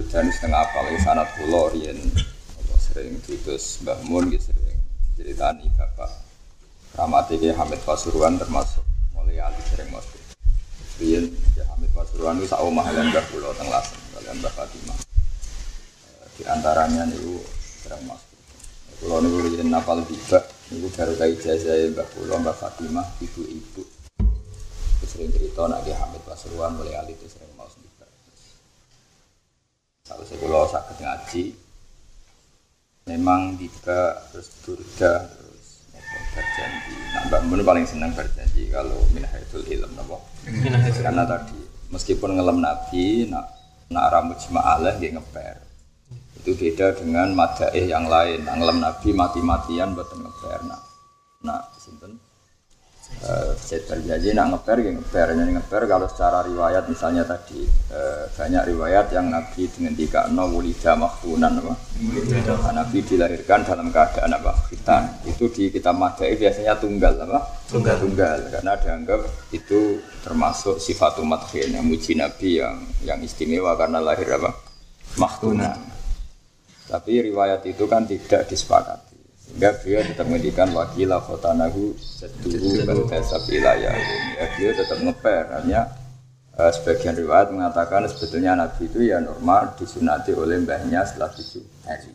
Berjani setengah apa lagi sanat pulau Rian sering tutus Mbah Mun gitu sering ceritani bapak Ramati ke Hamid Pasuruan termasuk mulai alih sering masuk Rian ya Hamid Pasuruan itu sak omah kalian Mbah Pulau teng Lasem kalian Mbah Fatimah. Eh, di antaranya niku sering masuk Pulau niku Rian napal tiba niku baru kai ijazah Mbah Pulau Mbah Fatimah ibu-ibu. Sering cerita nak Hamid Pasuruan mulai itu sering kalau saya kalau sakit ngaji, memang tiba terus durga terus berjanji. Nah, Mbak Mun paling senang berjanji kalau minahaitul ilm apa? Karena tadi meskipun ngelem Nabi, nak nak rambut jemaah dia ngeper. Itu beda dengan madaih yang lain. Nah, ngelem Nabi mati-matian buat ngeper. Nah, nah sinten Eh, saya berjanji nak ngeper ya ngeper jadi ngeper kalau secara riwayat misalnya tadi eh, banyak riwayat yang Nabi dengan tiga no wulida maktunan apa? Nah, Nabi dilahirkan dalam keadaan apa? Khitan. Itu di kitab madai biasanya tunggal apa? Tunggal. Tunggal. Karena dianggap itu termasuk sifatul madhin yang muji Nabi yang yang istimewa karena lahir apa? Maktunan tapi riwayat itu kan tidak disepakati sehingga beliau tetap menghentikan wakila khotanahu seduhu berdasab ilayah ya beliau tetap ngeper. Hanya eh, sebagian riwayat mengatakan sebetulnya Nabi itu ya normal disunati oleh mbahnya setelah tujuh hari.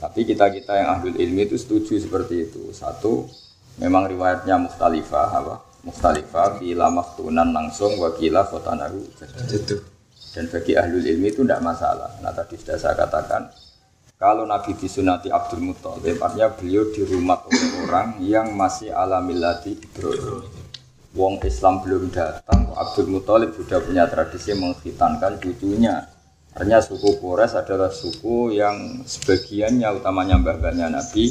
Tapi kita-kita yang ahlul ilmi itu setuju seperti itu. Satu memang riwayatnya mukhtalifah apa? Mukhtalifah bila maktunan langsung wakila khotanahu seduhu dan bagi ahlul ilmi itu tidak masalah. Nah tadi sudah saya katakan kalau Nabi disunati Abdul Muthalib, artinya beliau dirumat oleh orang yang masih ala millati Ibrahim. Wong Islam belum datang, Abdul Muthalib sudah punya tradisi menghitankan cucunya. Artinya suku Quraisy adalah suku yang sebagiannya utamanya mbah-mbahnya Nabi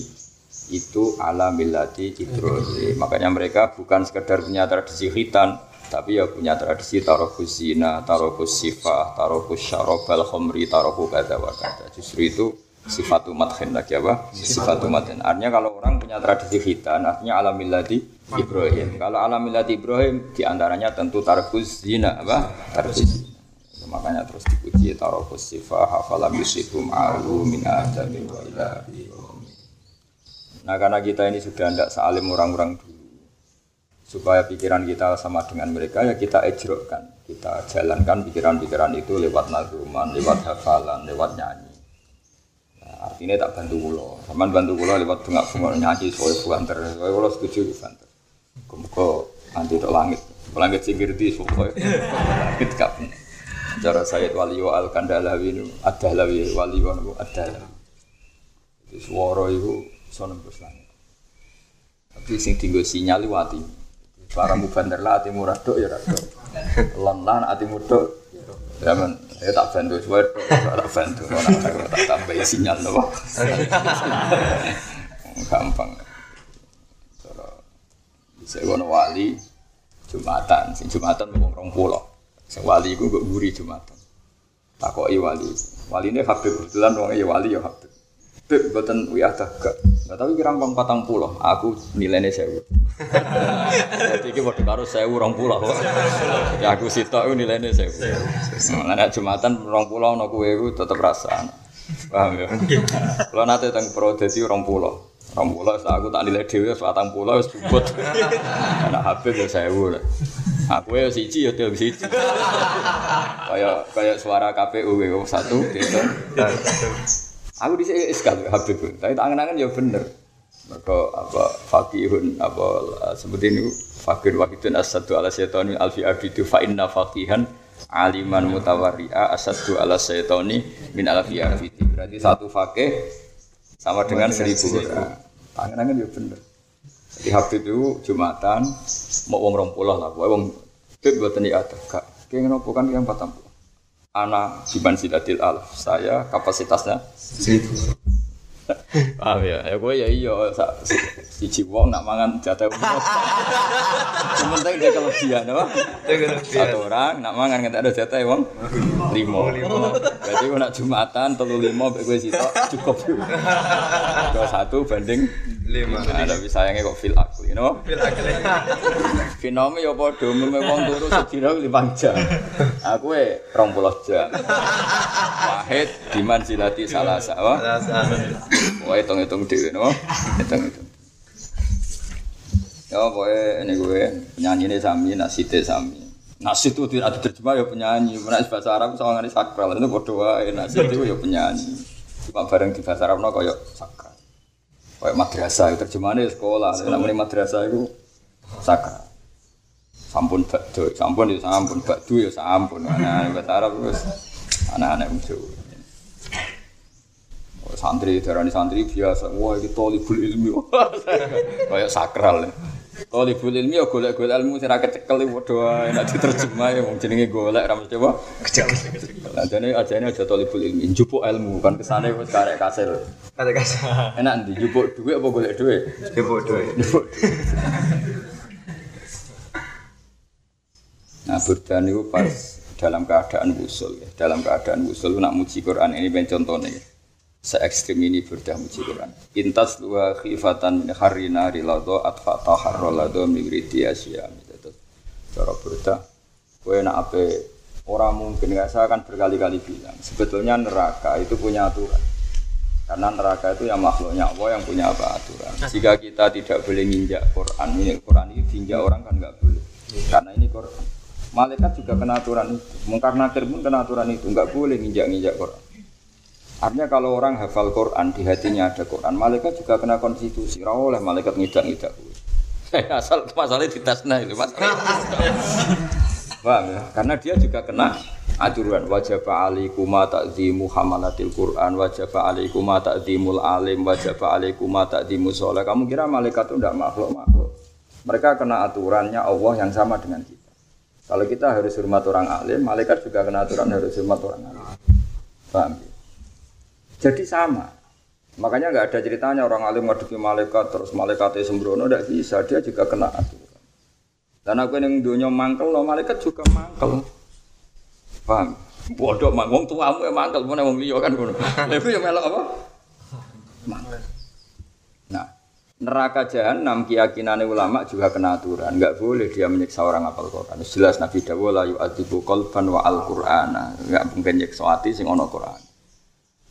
itu ala millati Ibrahim. Makanya mereka bukan sekedar punya tradisi khitan, tapi ya punya tradisi tarokus zina, tarokus sifah, tarokus syarobal khomri, tarokus kata wa kata. Justru itu sifatu madhin lagi apa? Sifatu madhin. Artinya kalau orang punya tradisi khitan, artinya alamillati Ibrahim. Kalau alamillati Ibrahim, di antaranya tentu tarkus zina apa? Tarkus zina. Makanya terus dipuji tarokus sifah hafalam yusikum alu min adami wa ilahi. Nah karena kita ini sudah tidak salim orang-orang dulu supaya pikiran kita sama dengan mereka ya kita ejrokkan kita jalankan pikiran-pikiran itu lewat nazuman, lewat hafalan, lewat nyanyi artinya tak bantu kulo. Saman bantu kulo lewat bengak bengak nyanyi soal buanter. Soal kulo setuju buanter. Kemuka nanti ke langit. Langit singgir di soal langit kap. Cara saya waliyo al kandalawi nu adalawi waliyo nu adalawi. Itu suara itu sonembus langit. Tapi sing tinggal sinyal wati. Para mubanter lah ati murah dok ya dok. Lan lan ati mudok. Ya saya tak bantu suwe tak bantu. Tak tak tambah sinyal loh. Gampang. Bisa ngono wali Jumatan, sing Jumatan wong rong pulau. Sing wali iku mbok mburi Jumatan. Takoki wali. Waline Habib kebetulan wong ya wali ya Habib. Habib mboten wiyah gak. Nah, tapi kira wong patang pulau, aku nilainya sewu. Jadi iki padha karo sewu rong pulau. Ya aku sitok nilainya sewu. Nah, Jumatan rong pulau kowe iku tetep rasa. Paham ya? Kalau nanti teng pro dadi rong pulau. Rong pulau aku tak nilai dhewe wis patang pulau wis bubut. Anak Habib ya sewu. lah. Aku ya siji ya dia siji. Kayak kayak suara KPU satu gitu. Aku di sini sekali Habib, tapi tak angen-angen ya bener. Mereka apa fakihun apa seperti ini fakir wahidun asadu ala syaitani alfi abidu fa inna fakihan aliman mutawarri'a asadu ala syaitani min alfi abidu. Berarti satu fakih sama dengan seribu orang. Angen-angen ya bener. Jadi Habib itu Jumatan mau wong rong puluh lah, pokoknya wong Habib buat ini ada kak. Kayak ngopo kan yang puluh. Ana biman sidatil alf. Saya kapasitasnya Seribu. Paham ya? Ya gue ya iya siji wong nak mangan jatah umum. Sementing dia kelebihan apa? Satu orang nak mangan nggak ada jatah wong limo. Berarti gue nak jumatan telu limo, gue sitok cukup. Gue satu banding Lima. Nah, tapi sayangnya kok fil akli, no? Fil akli. Finome ya padha umume wong turu sedina 5 jam. Aku e 20 jam. Wahid diman silati salasa, wah. Rasa. Wah hitung-hitung dhewe, no? Hitung-hitung. Ya pokoknya ini gue penyanyi ini sami, nasite sami. Nasid itu tidak ada terjemah ya penyanyi, menak bahasa Arab sama ngani sakral itu bodoh wae. Nasid itu ya penyanyi. Cuma bareng di bahasa Arab no koyo sakral. Kayak madrasah, terjemahannya sekolah. Namanya madrasah itu sakral. Sampun bakdo, sampun ya sampun, bakdo ya sampun. Nah, bahasa Arab terus anak-anak. Oh, santri darani santri biasa wah iki tolibul ilmi kayak sakral tolibul ilmi ya golek-golek ilmu sing ra kecekel padha wae nek diterjemah ya wong jenenge golek ra mesti apa Kecil. Nah, jadi ajane aja tolibul ilmi njupuk ilmu kan kesane wis karek kasil Kata kasar. enak ndi njupuk dhuwit apa golek dhuwit bodoh. ya. Njupuk Nah, Burdan itu pas dalam keadaan wusul ya. Dalam keadaan wusul nak muji Quran ini ben contohnya ya. Se ekstrim ini Burdah muji Quran. Intas dua khifatan min harina rilado atfa taharrolado migridi asyami. Terus cara Burdah kowe nak ape? Orang mungkin nggak saya akan berkali-kali bilang sebetulnya neraka itu punya aturan. Karena neraka itu yang makhluknya Allah yang punya apa aturan. Jika kita tidak boleh nginjak Quran ini Quran ini diinjak orang kan nggak boleh. Karena ini Quran. Malaikat juga kena aturan itu. Mungkar nakir pun kena aturan itu. Nggak boleh nginjak-nginjak Quran artinya kalau orang hafal Quran di hatinya ada Quran malaikat juga kena konstitusi. Ra oleh malaikat ngidak-ngidak. Asal masalahnya ditasna itu masalah Paham ya? Karena dia juga kena aturan wajib alaikuma ta'zimu hamalatil Quran wajib alaikuma ta'zimul alim wajib alaikuma ta'zimu sholat kamu kira malaikat itu tidak makhluk makhluk mereka kena aturannya Allah yang sama dengan kita. Kalau kita harus hormat orang alim malaikat juga kena aturan harus hormat orang alim. Paham ya? Jadi sama makanya nggak ada ceritanya orang alim ngadepi malaikat terus malaikatnya sembrono tidak bisa dia juga kena aturan dan aku yang dunia mangkel, lo malaikat juga mangkel. Paham? Bodoh manggung tuamu yang mangkel, mana wong liya kan ngono. Lha iku ya melok apa? Mangkel. Nah, neraka jahanam keyakinannya ulama juga kena aturan. Enggak boleh dia menyiksa orang apal Quran. Jelas Nabi dawuh la yu'adzibu qalban wa al-Qur'ana. Enggak mungkin nyiksa ati sing ana Quran.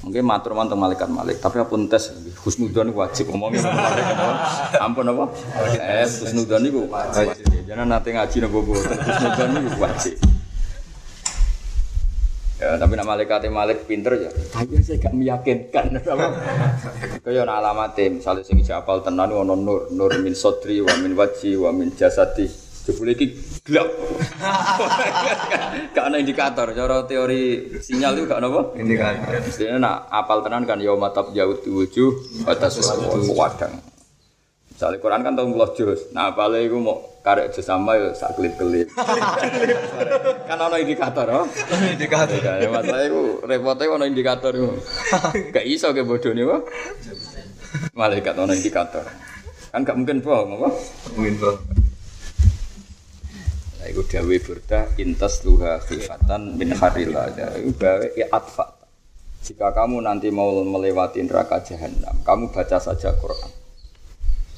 Mungkin matur mantung malaikat malik, tapi apa tes husnudon wajib ngomongin malaikat apa? Ampun apa? Eh, husnudon iku wajib. Jangan nanti ngaji nopo boten husnudon iku wajib. Ya, tapi nak malaikat malik pinter ya. Tapi saya gak meyakinkan. Kaya ana alamate, misalnya sing japal tenan ono nur, nur min sodri wa min waji wa min jasadi. Jebule iki gelap. Gak ana indikator, cara teori sinyal itu gak apa? Indikator. Mestinya nak apal tenan kan ya matab jauh wujuh batas wadang. Misalnya Quran kan tahun belas juz. Nah apalnya itu mau karek juz sama ya sak kelip kelip. kan ada indikator, oh. Indikator. Ya, masalah itu repotnya ada indikator itu. Gak iso ke bodoh nih, kok. Malaikat ada indikator. Kan gak mungkin bohong, apa? Mungkin bang. Itu dawe burda intas luha khifatan min harila. Itu gawe ya atfa. Jika kamu nanti mau melewati neraka jahanam, kamu baca saja Quran.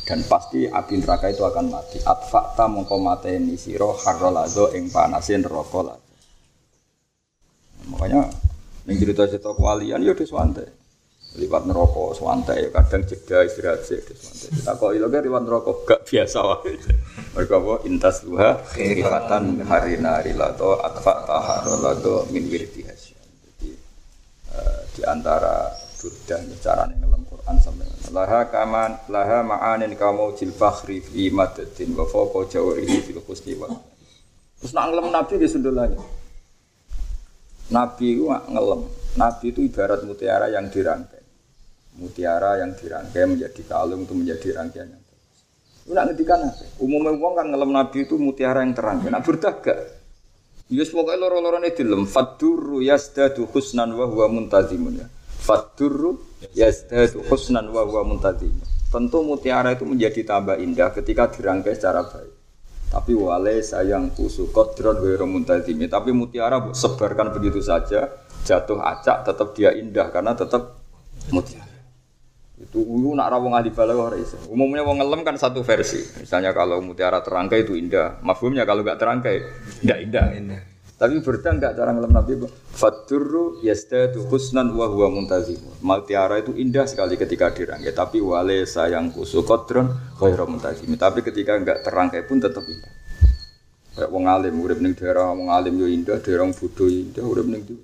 Dan pasti api neraka itu akan mati. Atfakta mongko mateni siro harrolado ing panasin rokok Makanya ning cerita-cerita kewalian ya udah swante. Liwat neraka swante ya kadang jeda istirahat sih udah swante. Kita kok iloge liwat neraka gak biasa wae. Mereka apa? Intas luha khifatan harina rilato atfakta harrolado min wirdi hasyam. Jadi eh, di antara burdah cara ngelam Quran sampai laha kaman laha ma'anin kamu jil fakhri fi madadin wa fawqa jawrihi fil husni wa terus nak ngelam nabi di sundul lagi nabi itu ngelam nabi itu ibarat mutiara yang dirangkai. Mutiara yang dirangkai menjadi kalung itu menjadi rangkaian. yang terus itu nak ngedikan apa umumnya uang kan ngelam nabi itu mutiara yang terangkai nak burdah gak Yus pokoknya loro-lorone dilem fadurru yasdadu husnan wa huwa muntazimun ya. Fadurru yasdadu husnan wa huwa muntazimun. Tentu mutiara itu menjadi tambah indah ketika dirangkai secara baik. Tapi wale sayang kusu kodron wa muntazimi. Tapi mutiara sebarkan begitu saja, jatuh acak tetap dia indah karena tetap mutiara. Itu ulu nak rawong ahli balaghah ora iso. Umumnya wong ngelem kan satu versi. Misalnya kalau mutiara terangkai itu indah. Mafhumnya kalau nggak terangkai tidak indah. Tapi berda enggak cara ngelem Nabi Faturru yasdadu husnan wa huwa muntazim. Mutiara itu indah sekali ketika dirangkai, tapi wale sayang kusu kodron khairu muntazim. Tapi ketika enggak terangkai pun tetap indah. Kayak wong alim urip ning daerah wong alim yo indah, daerah bodho indah urip ning ndi.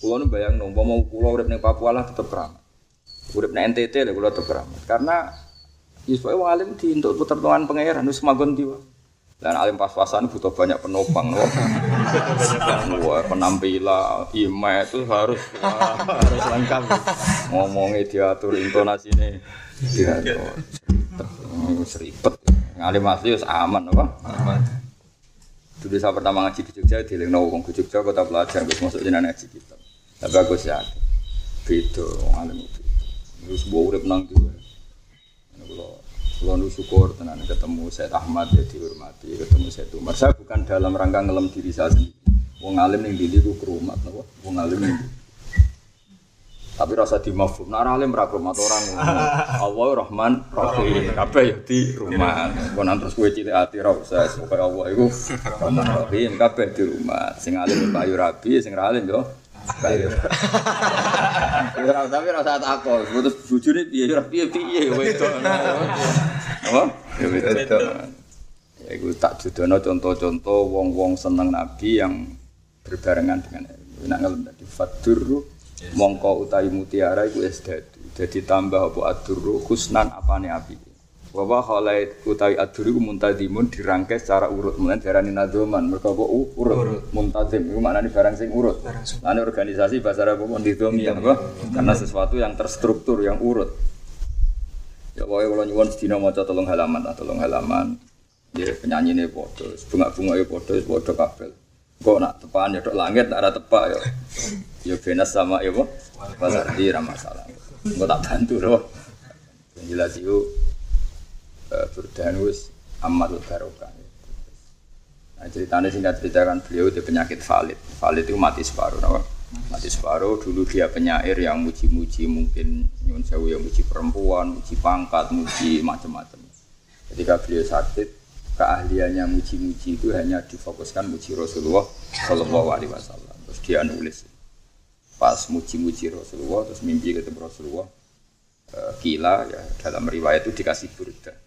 Kulo nu bayang nang mau kulo urip ning Papua lah tetep keramat. Urip ning NTT lho kulo tetep keramat. Karena Yus wong alim di untuk pertemuan pangeran wis magon diwa. Dan alim pas-pasan butuh banyak penopang, loh. Wah, penampilan, image itu harus harus lengkap. Ngomongnya diatur intonasi ini, diatur. Seripet, ngalim asli harus aman, apa? Aman. Dulu saya pertama ngaji di Jogja, di Lengno, Wong Jogja, kota pelajar, gue masuk jenah ngaji kita. Tapi aku sih beda, ngalim itu. Terus bawa urip nang juga. Kalau syukur tenan ketemu Said Ahmad ya dihormati, ketemu Said Umar. Saya bukan dalam rangka ngelam diri saya sendiri. Wong alim ning dindi ku kerumat napa? Wong alim ning tapi rasa di mafhum, nak alim ra orang Allah Rahman Rahim. Kabeh ya di rumah. Kon terus kowe cilik ati ra usah pokoke Allah iku Rahman Rahim kabeh di rumah. Sing alim Bayu Rabi, sing alim yo. Ya tapi rasa takut, terus bojone piye ora piye piye wedok. Apa? Ya wedok. Iku tak judono contoh-contoh wong-wong seneng Nabi yang berbarengan dengan ilmu. Nak ngelem tadi fadurru mongko utawi mutiara iku esdadu. Jadi tambah apa adurru husnan apane api. Wa khalai utawi adurru iku muntadimun dirangkai secara urut. Mulane diarani nadzoman. Mergo apa urut. Muntazim iku maknane barang sing urut. Lan organisasi bahasa Arab apa ndidhomi ya apa? Karena sesuatu yang terstruktur, yang urut. Ya pokoknya kalau nyuwun sedina maca tolong halaman, ah, tolong halaman. Ya penyanyi ini podo, bunga-bunga ya podo, podo kabel. Kok nak tepan ya dok langit, nak ada tepak ya. Ya benas sama ya boh. Pasar di masalah. Kok tak bantu loh. Jelas itu berdanus amat barokah. Nah ceritanya singkat ceritakan beliau itu penyakit valid. Valid itu mati separuh, nama. Mati separuh. Dulu dia penyair yang muji-muji mungkin nyun sewu yang muji perempuan, muji pangkat, muji macam-macam. Ketika beliau sakit, keahliannya muji-muji itu hanya difokuskan muji Rasulullah Shallallahu Alaihi Wasallam. Terus dia nulis pas muji-muji Rasulullah, terus mimpi ketemu Rasulullah. Eh, Kila ya dalam riwayat itu dikasih burda.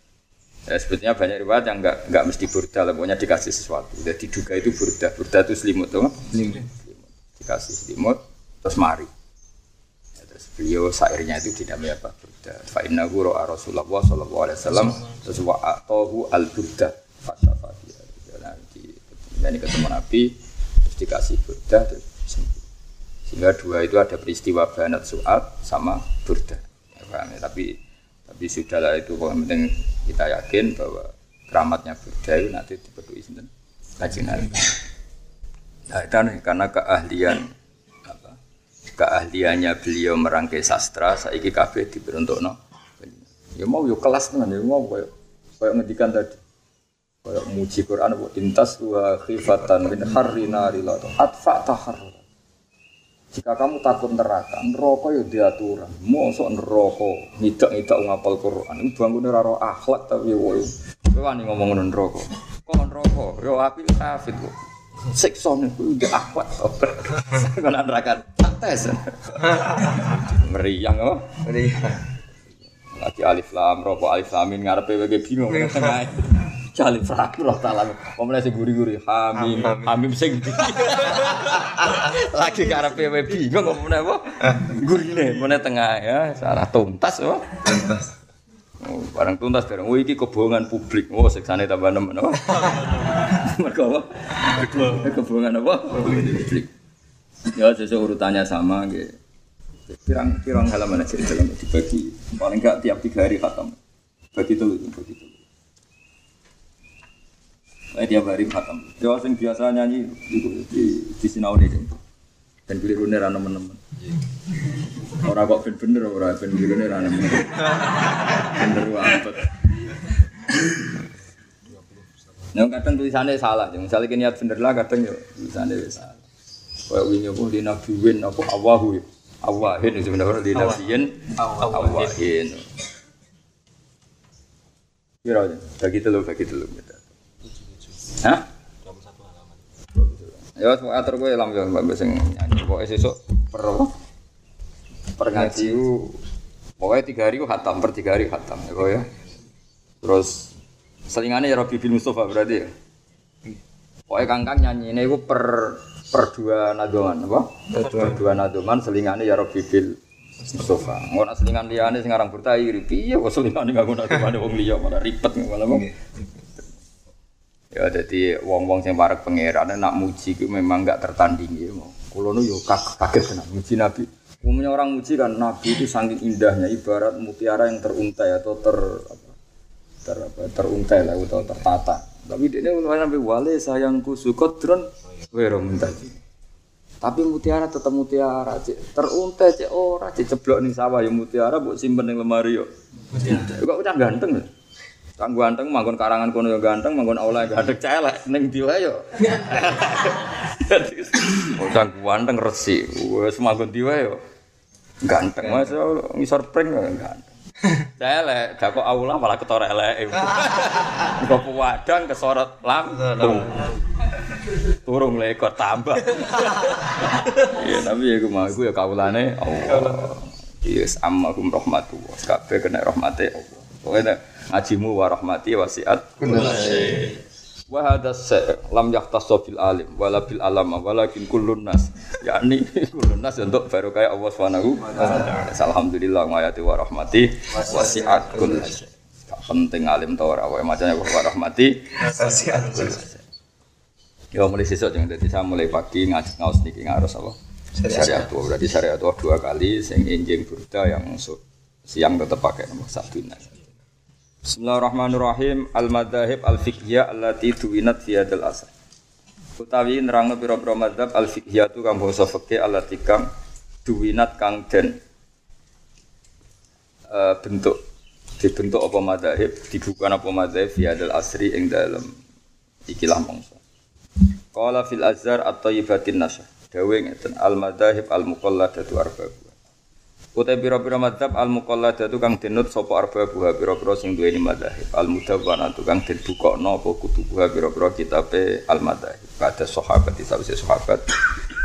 Ya, sebetulnya banyak riwayat yang enggak enggak mesti burda, pokoknya dikasih sesuatu. Jadi diduga itu burda, burda itu selimut tuh. Selimut. Dikasih selimut, terus mari. Ya, terus beliau sairnya itu dinamai apa? Burda. Fa innahu ra'a Rasulullah sallallahu alaihi wasallam terus wa atahu al burda. Fasyafa dia. Nah, di, ini ketemu Nabi, terus dikasih burda, terus sembuh. Sehingga dua itu ada peristiwa banat su'ab sama burda. Ya, paham ya? Tapi tapi sudahlah itu yang penting kita yakin bahwa keramatnya Burda itu nanti dipenuhi sinten kajian. Nah itu nih, karena keahlian apa, keahliannya beliau merangkai sastra saiki kabeh dibentukno. Ya mau yuk kelas tenan ya mau kayak kayak ngedikan tadi. Kayak muji Quran wa intas wa khifatan min harri nari atfa tahar. Jika kamu takut neraka, neraka ya diaturan. Mosok neraka ngidak-ngidak ngapal Quran. Ini bangun ora akhlak tapi ya woy. Kowe wani ngomong neraka. Kok neraka? Yo api kafir kok. Siksa niku udah akhlak. Kok neraka tes. Meriang apa? Meriang. Lagi alif lam, rokok alif lamin ngarepe wege bingung tengah. Jali frak roh taala. Pemene sing guri-guri hamim, hamim sing. Lagi karepe wae bingung kok meneh apa? Gurine meneh tengah ya, salah tuntas apa? Tuntas. Oh, barang tuntas barang. Oh iki kebohongan publik. Oh seksane tambah nemen apa? Mergo apa? Kebohongan apa? Publik. Ya sesuai urutannya sama gitu. Pirang pirang halaman aja dalam dibagi. Paling enggak tiap tiga hari khatam. Bagi itu, bagi itu. Saya tiap hari khatam. Jawa sing biasa nyanyi di di, sinau nih. Dan keliru nih rana teman Orang kok ben bener orang ben keliru nih rana Bener banget. Yang kadang tulisannya salah, misalnya niat bener lah kadang yo tulisannya salah. Kayak wingi apa di nabiwin apa awahu ya. Awahin itu sebenarnya di nabiyin awahin. Kira aja, bagi telur, bagi telur. Hah? Ya, semua atur gue lam ya, mbak sing nyanyi. Pokoknya sesuk per per ngaji pokoknya tiga hari ku khatam, per tiga hari khatam ya ya. Terus selingannya ya Robi bin Mustafa berarti ya. Pokoknya kangkang nyanyi ini ku per per dua nadoman apa? Per dua nadoman selingannya ya Robi bin Mustafa. Nak selingan liane sing aran bertai piye kok selingane nganggo nadomane wong liya malah ribet malah wong. Ya jadi wong-wong sing parek pangeran nak muji ku memang enggak tertandingi. Kulo nu yo kaget tenan muji Nabi. Umumnya orang muji kan Nabi itu saking indahnya ibarat mutiara yang teruntai atau ter apa, ter apa, teruntai lah atau tertata. Tapi dia ini sampai wale sayangku sukotron wero mentaji. Tapi mutiara tetap mutiara, cek teruntai cek ora, cek ceblok nih sawah ya mutiara buat simpen ning lemari yo. Kok udah ganteng ya? Kang ganteng manggon karangan kono yo ganteng, manggon aula ganteng celek ning diwa yo. Dadi kang ganteng resi, wis manggon diwa yo. Ganteng Mas ngisor pring yo ganteng. Celek, gak kok aula malah ketor eleke. Kok wadang kesorot langsung. Turung lekor tambah. Iya, tapi ya gue mau gue ya kaulane Allah. Yes, ammakum rahmatullah. Kabeh kena rahmate Allah. Pokoknya ngajimu wa rahmati wasiat wa hadha lam yahtassu bil alim wala bil alama walakin kullun nas. Yakni kullun nas untuk baru kayak Allah Subhanahu wa taala. Alhamdulillah mayati wa rahmati wasiat kull penting alim ta ora wae macane wa rahmati wasiat kull Ya mulai sesuk jangan jadi saya mulai pagi ngaji ngaus niki ngaros apa? Syariat. Tua berarti syariat tua dua kali sing injing burda yang siang tetap pakai nomor satu ini. Bismillahirrahmanirrahim. Al-madzhab al-fiqhiyah allati tuwinat fi hadzal asr. Utawi nerangno pira-pira madzhab al-fiqhiyah tu kang basa fikih allati kang tuwinat kang den uh, bentuk dibentuk apa madzhab dibukukan apa madzhab fi hadzal asri ing dalem ikilah mangsa. Qala fil azhar at-thayyibatin nasyah. Dawe ngeten al-madzhab al-muqalladatu arba'u. Utai pira-pira madzhab al muqalladatu kang denut sapa arba buha pira-pira sing duweni madzhab al mudawwanatu kang den bukokno apa kutubuha pira-pira kitabe al madzhab pada sahabat disawise sahabat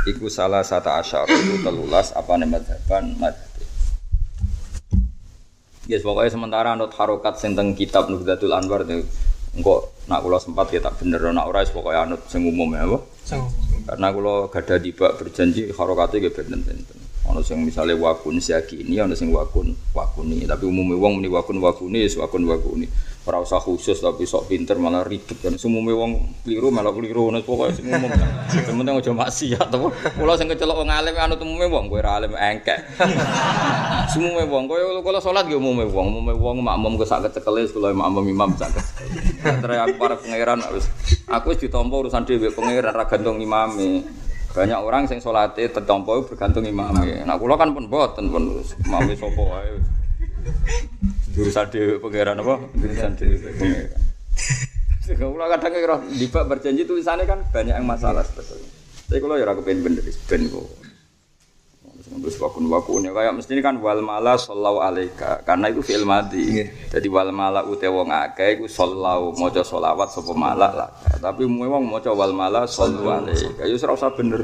iku salah satu asyar itu telulas apa nih madzhaban madzhab Yes, pokoknya sementara anut harokat sing teng kitab Nuhdatul Anwar engko nak kula sempat ya tak bener nak ora pokoknya anut sing umum ya apa? Karena kula gada tiba berjanji harokate nggih benten-benten. Ono sing misalnya wakun siaki ini, ono sing wakun wakuni. Tapi umumnya wong muni wakun wakuni, wakun wakuni. Ora usah khusus tapi sok pinter malah ribet kan. Umumnya wong keliru malah keliru. Nah pokoknya sing umum. Yang penting aja maksiat to. Kula sing kecelok wong alim anut umumnya wong kowe ora alim engkek. Umumnya wong kowe kula salat ge umumnya wong. Umumnya wong makmum ke sak kecekelis kula makmum imam sak. Terus para pangeran wis aku wis ditampa urusan dhewe pangeran ra gantung imame. Banyak orang sing salate tertompo bergantung imame. Nah kula kan pun boten pun imame sapa wae. Urusan dhewe pangeran apa? Urusan dhewe pangeran. Kula kadang kira dibak berjanji tulisannya kan banyak yang masalah sebetulnya. Tapi kalau ya aku pengen bener ben kok. Terus wakun wakun ya kayak mesti ini kan wal mala sallallahu alaika karena itu fi'il madi. Jadi wal mala ute wong akeh iku sallallahu maca selawat sapa mala lah. Tapi wong maca wal mala sallallahu alaika. Ya ora usah bener.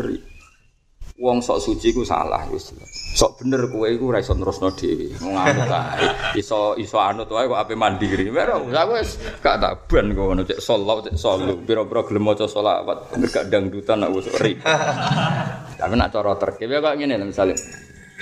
Wong sok suci ku salah wis. Sok bener kowe iku ora iso nerusno dhewe. Ngamuk ae. Iso iso anut wae kok ape mandiri. Ora aku wis gak tak ban kok ngono cek sallallahu cek sallu. Pira-pira gelem maca selawat. Bener gak dangdutan aku ri. Tapi nak cara terkep ya kok ngene misalnya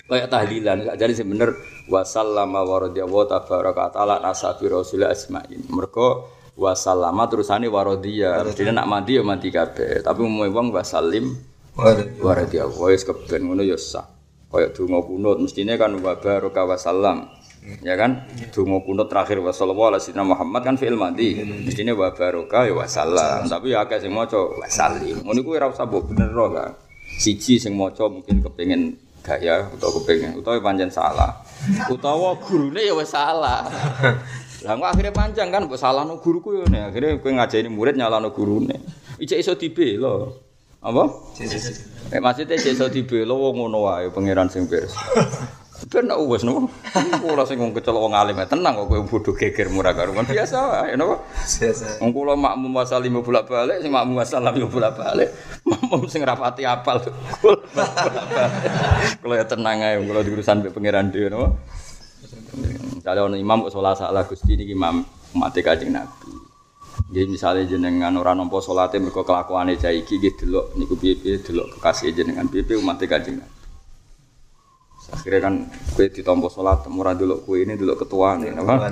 kayak tahlilan gak jadi sih bener wasallama waradiyallahu tabaraka taala nasabi rasul asma'in. Mergo wasallama terusane waradiyah. Artinya nak mati ya mati kabeh. Tapi umumnya wong wasallim waradiyallahu wis keben ngono ya sah. Kayak donga kunut mestine kan wa baraka wasallam Ya kan? Donga kunut terakhir wa sallallahu alaihi Muhammad kan fi'il madhi. Mestine wa baraka ya wa salam. Tapi ya akeh sing maca wa salim. Ngono iku ora usah bener kan. Siji sing maca mungkin kepengin gaya utawa kepengin utawa pancen salah. Utawa gurune ya wis salah. Lah kok akhirnya panjang kan mbok salahno guruku yo ne. Akhirnya kowe ngajeni murid nyalahno gurune. Ijek iso dibela. Apa? Eh maksudnya cek iso dibela wong ngono wae pangeran sing pirsa. Ben nak wis nopo. Ora sing wong kecelok wong alim tenang kok kowe bodho geger murah karuan biasa wae napa. Biasa. Wong kula makmum masal lima bolak-balik sing makmum masal lima bolak-balik. Makmum sing rapati apal. Kula. Kula ya tenang ae kula diurusan mbek pangeran dhewe napa. Kalau ono imam kok salah salah Gusti niki imam umat Kanjeng Nabi. Nggih misale jenengan ora nampa salate mergo kelakuane cah iki nggih delok niku piye-piye delok kekasih jenengan piye-piye umat Kanjeng Nabi. Akhirnya kan kue ditompo sholat, murah dulu kue ini dulu ketua nih, apa?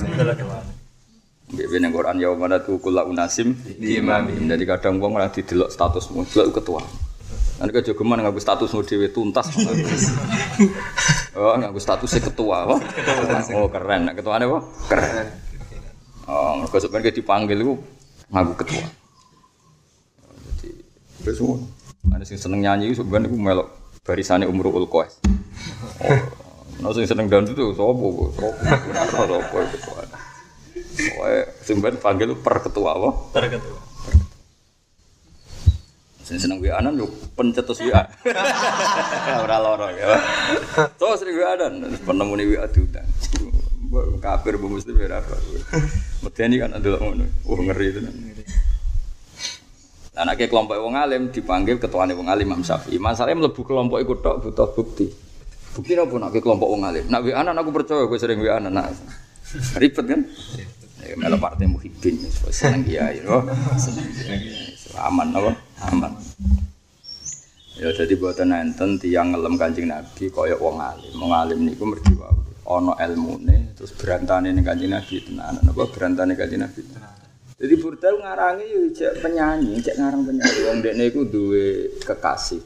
Nggih ben Quran ya mana tuh kula unasim imam. Jadi kadang wong ora didelok statusmu, delok ketua. Nanti kejogeman nganggo statusmu dhewe tuntas. oh, nganggo statusnya ketua, apa? Oh, keren. Nek ketuane apa? Keren. Oh, mergo sebenarnya dipanggil iku nganggo ketua. Jadi ngono. Ada sing seneng nyanyi sebenarnya iku melok barisane Umrul Qais. Oh, sing seneng dangdut itu kok? Sapa? Sapa ketua. Pokoke sing ben panggil per ketua apa? Per ketua. Sing seneng WA-an yo pencetus WA. Ora loro ya. Terus sering WA-an penemu ni WA diundang. Kafir mbok muslim ora apa. Medeni kan ndelok ngono. Oh ngeri itu. Nek kelompok wong alim dipanggil ketuane wong alim Imam Syafi'i. Masalahnya mlebu kelompok iku tok butuh bukti. Bukti apa nek kelompok wong alim? Nak WA aku percaya kowe sering WA anak. Ribet kan? Ya melo partai muhibbin seneng kiai yo. Aman apa? Aman. Ya jadi buatan enten tiang ngelem kancing Nabi koyok wong alim. Wong alim niku mergi wae. Ana ilmune terus berantane ning kancing Nabi tenan. Napa berantane kancing Nabi? Jadi burdal ngarangi yo cek penyanyi, cek ngarang penyanyi. Wong dekne iku duwe kekasih.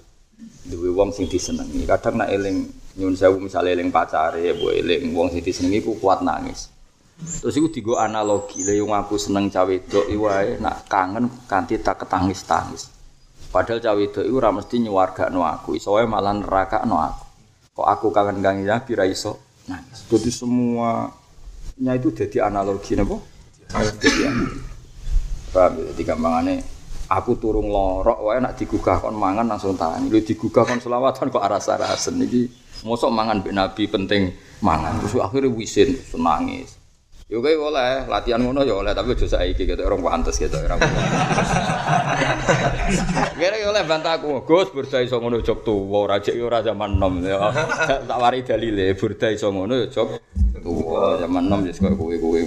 Duwe wong sing disenengi. Kadang nak eling nyun sewu misale eling pacare, mbok eling wong sing disenengi ku kuat nangis. Terus iku digo analogi, lha yang aku seneng cawe wedok wae nak kangen kanthi tak ketangis-tangis. Padahal cawe wedok iku ora mesti nyuwargakno aku, iso wae malah nerakakno aku. Kok aku kangen kangen Nabi ra iso nangis. Jadi semuanya itu jadi analogi napa? Jadi analogi. Paham ya? Jadi gampangane aku turung lorok wae nak digugah kon mangan langsung tangan. Lu digugah kon selawatan kok aras-arasen iki mosok mangan mbek Nabi penting mangan. Terus akhirnya wisin senangis. Yo kae oleh latihan ngono ya oleh tapi aja saiki gitu orang pantes gitu orang. Kira yo oleh bantaku, Gus burda iso ngono jog tuwa, ora jek ora zaman nom ya. Tak wari dalile burda iso ngono ya jog zaman nom wis kok kowe-kowe.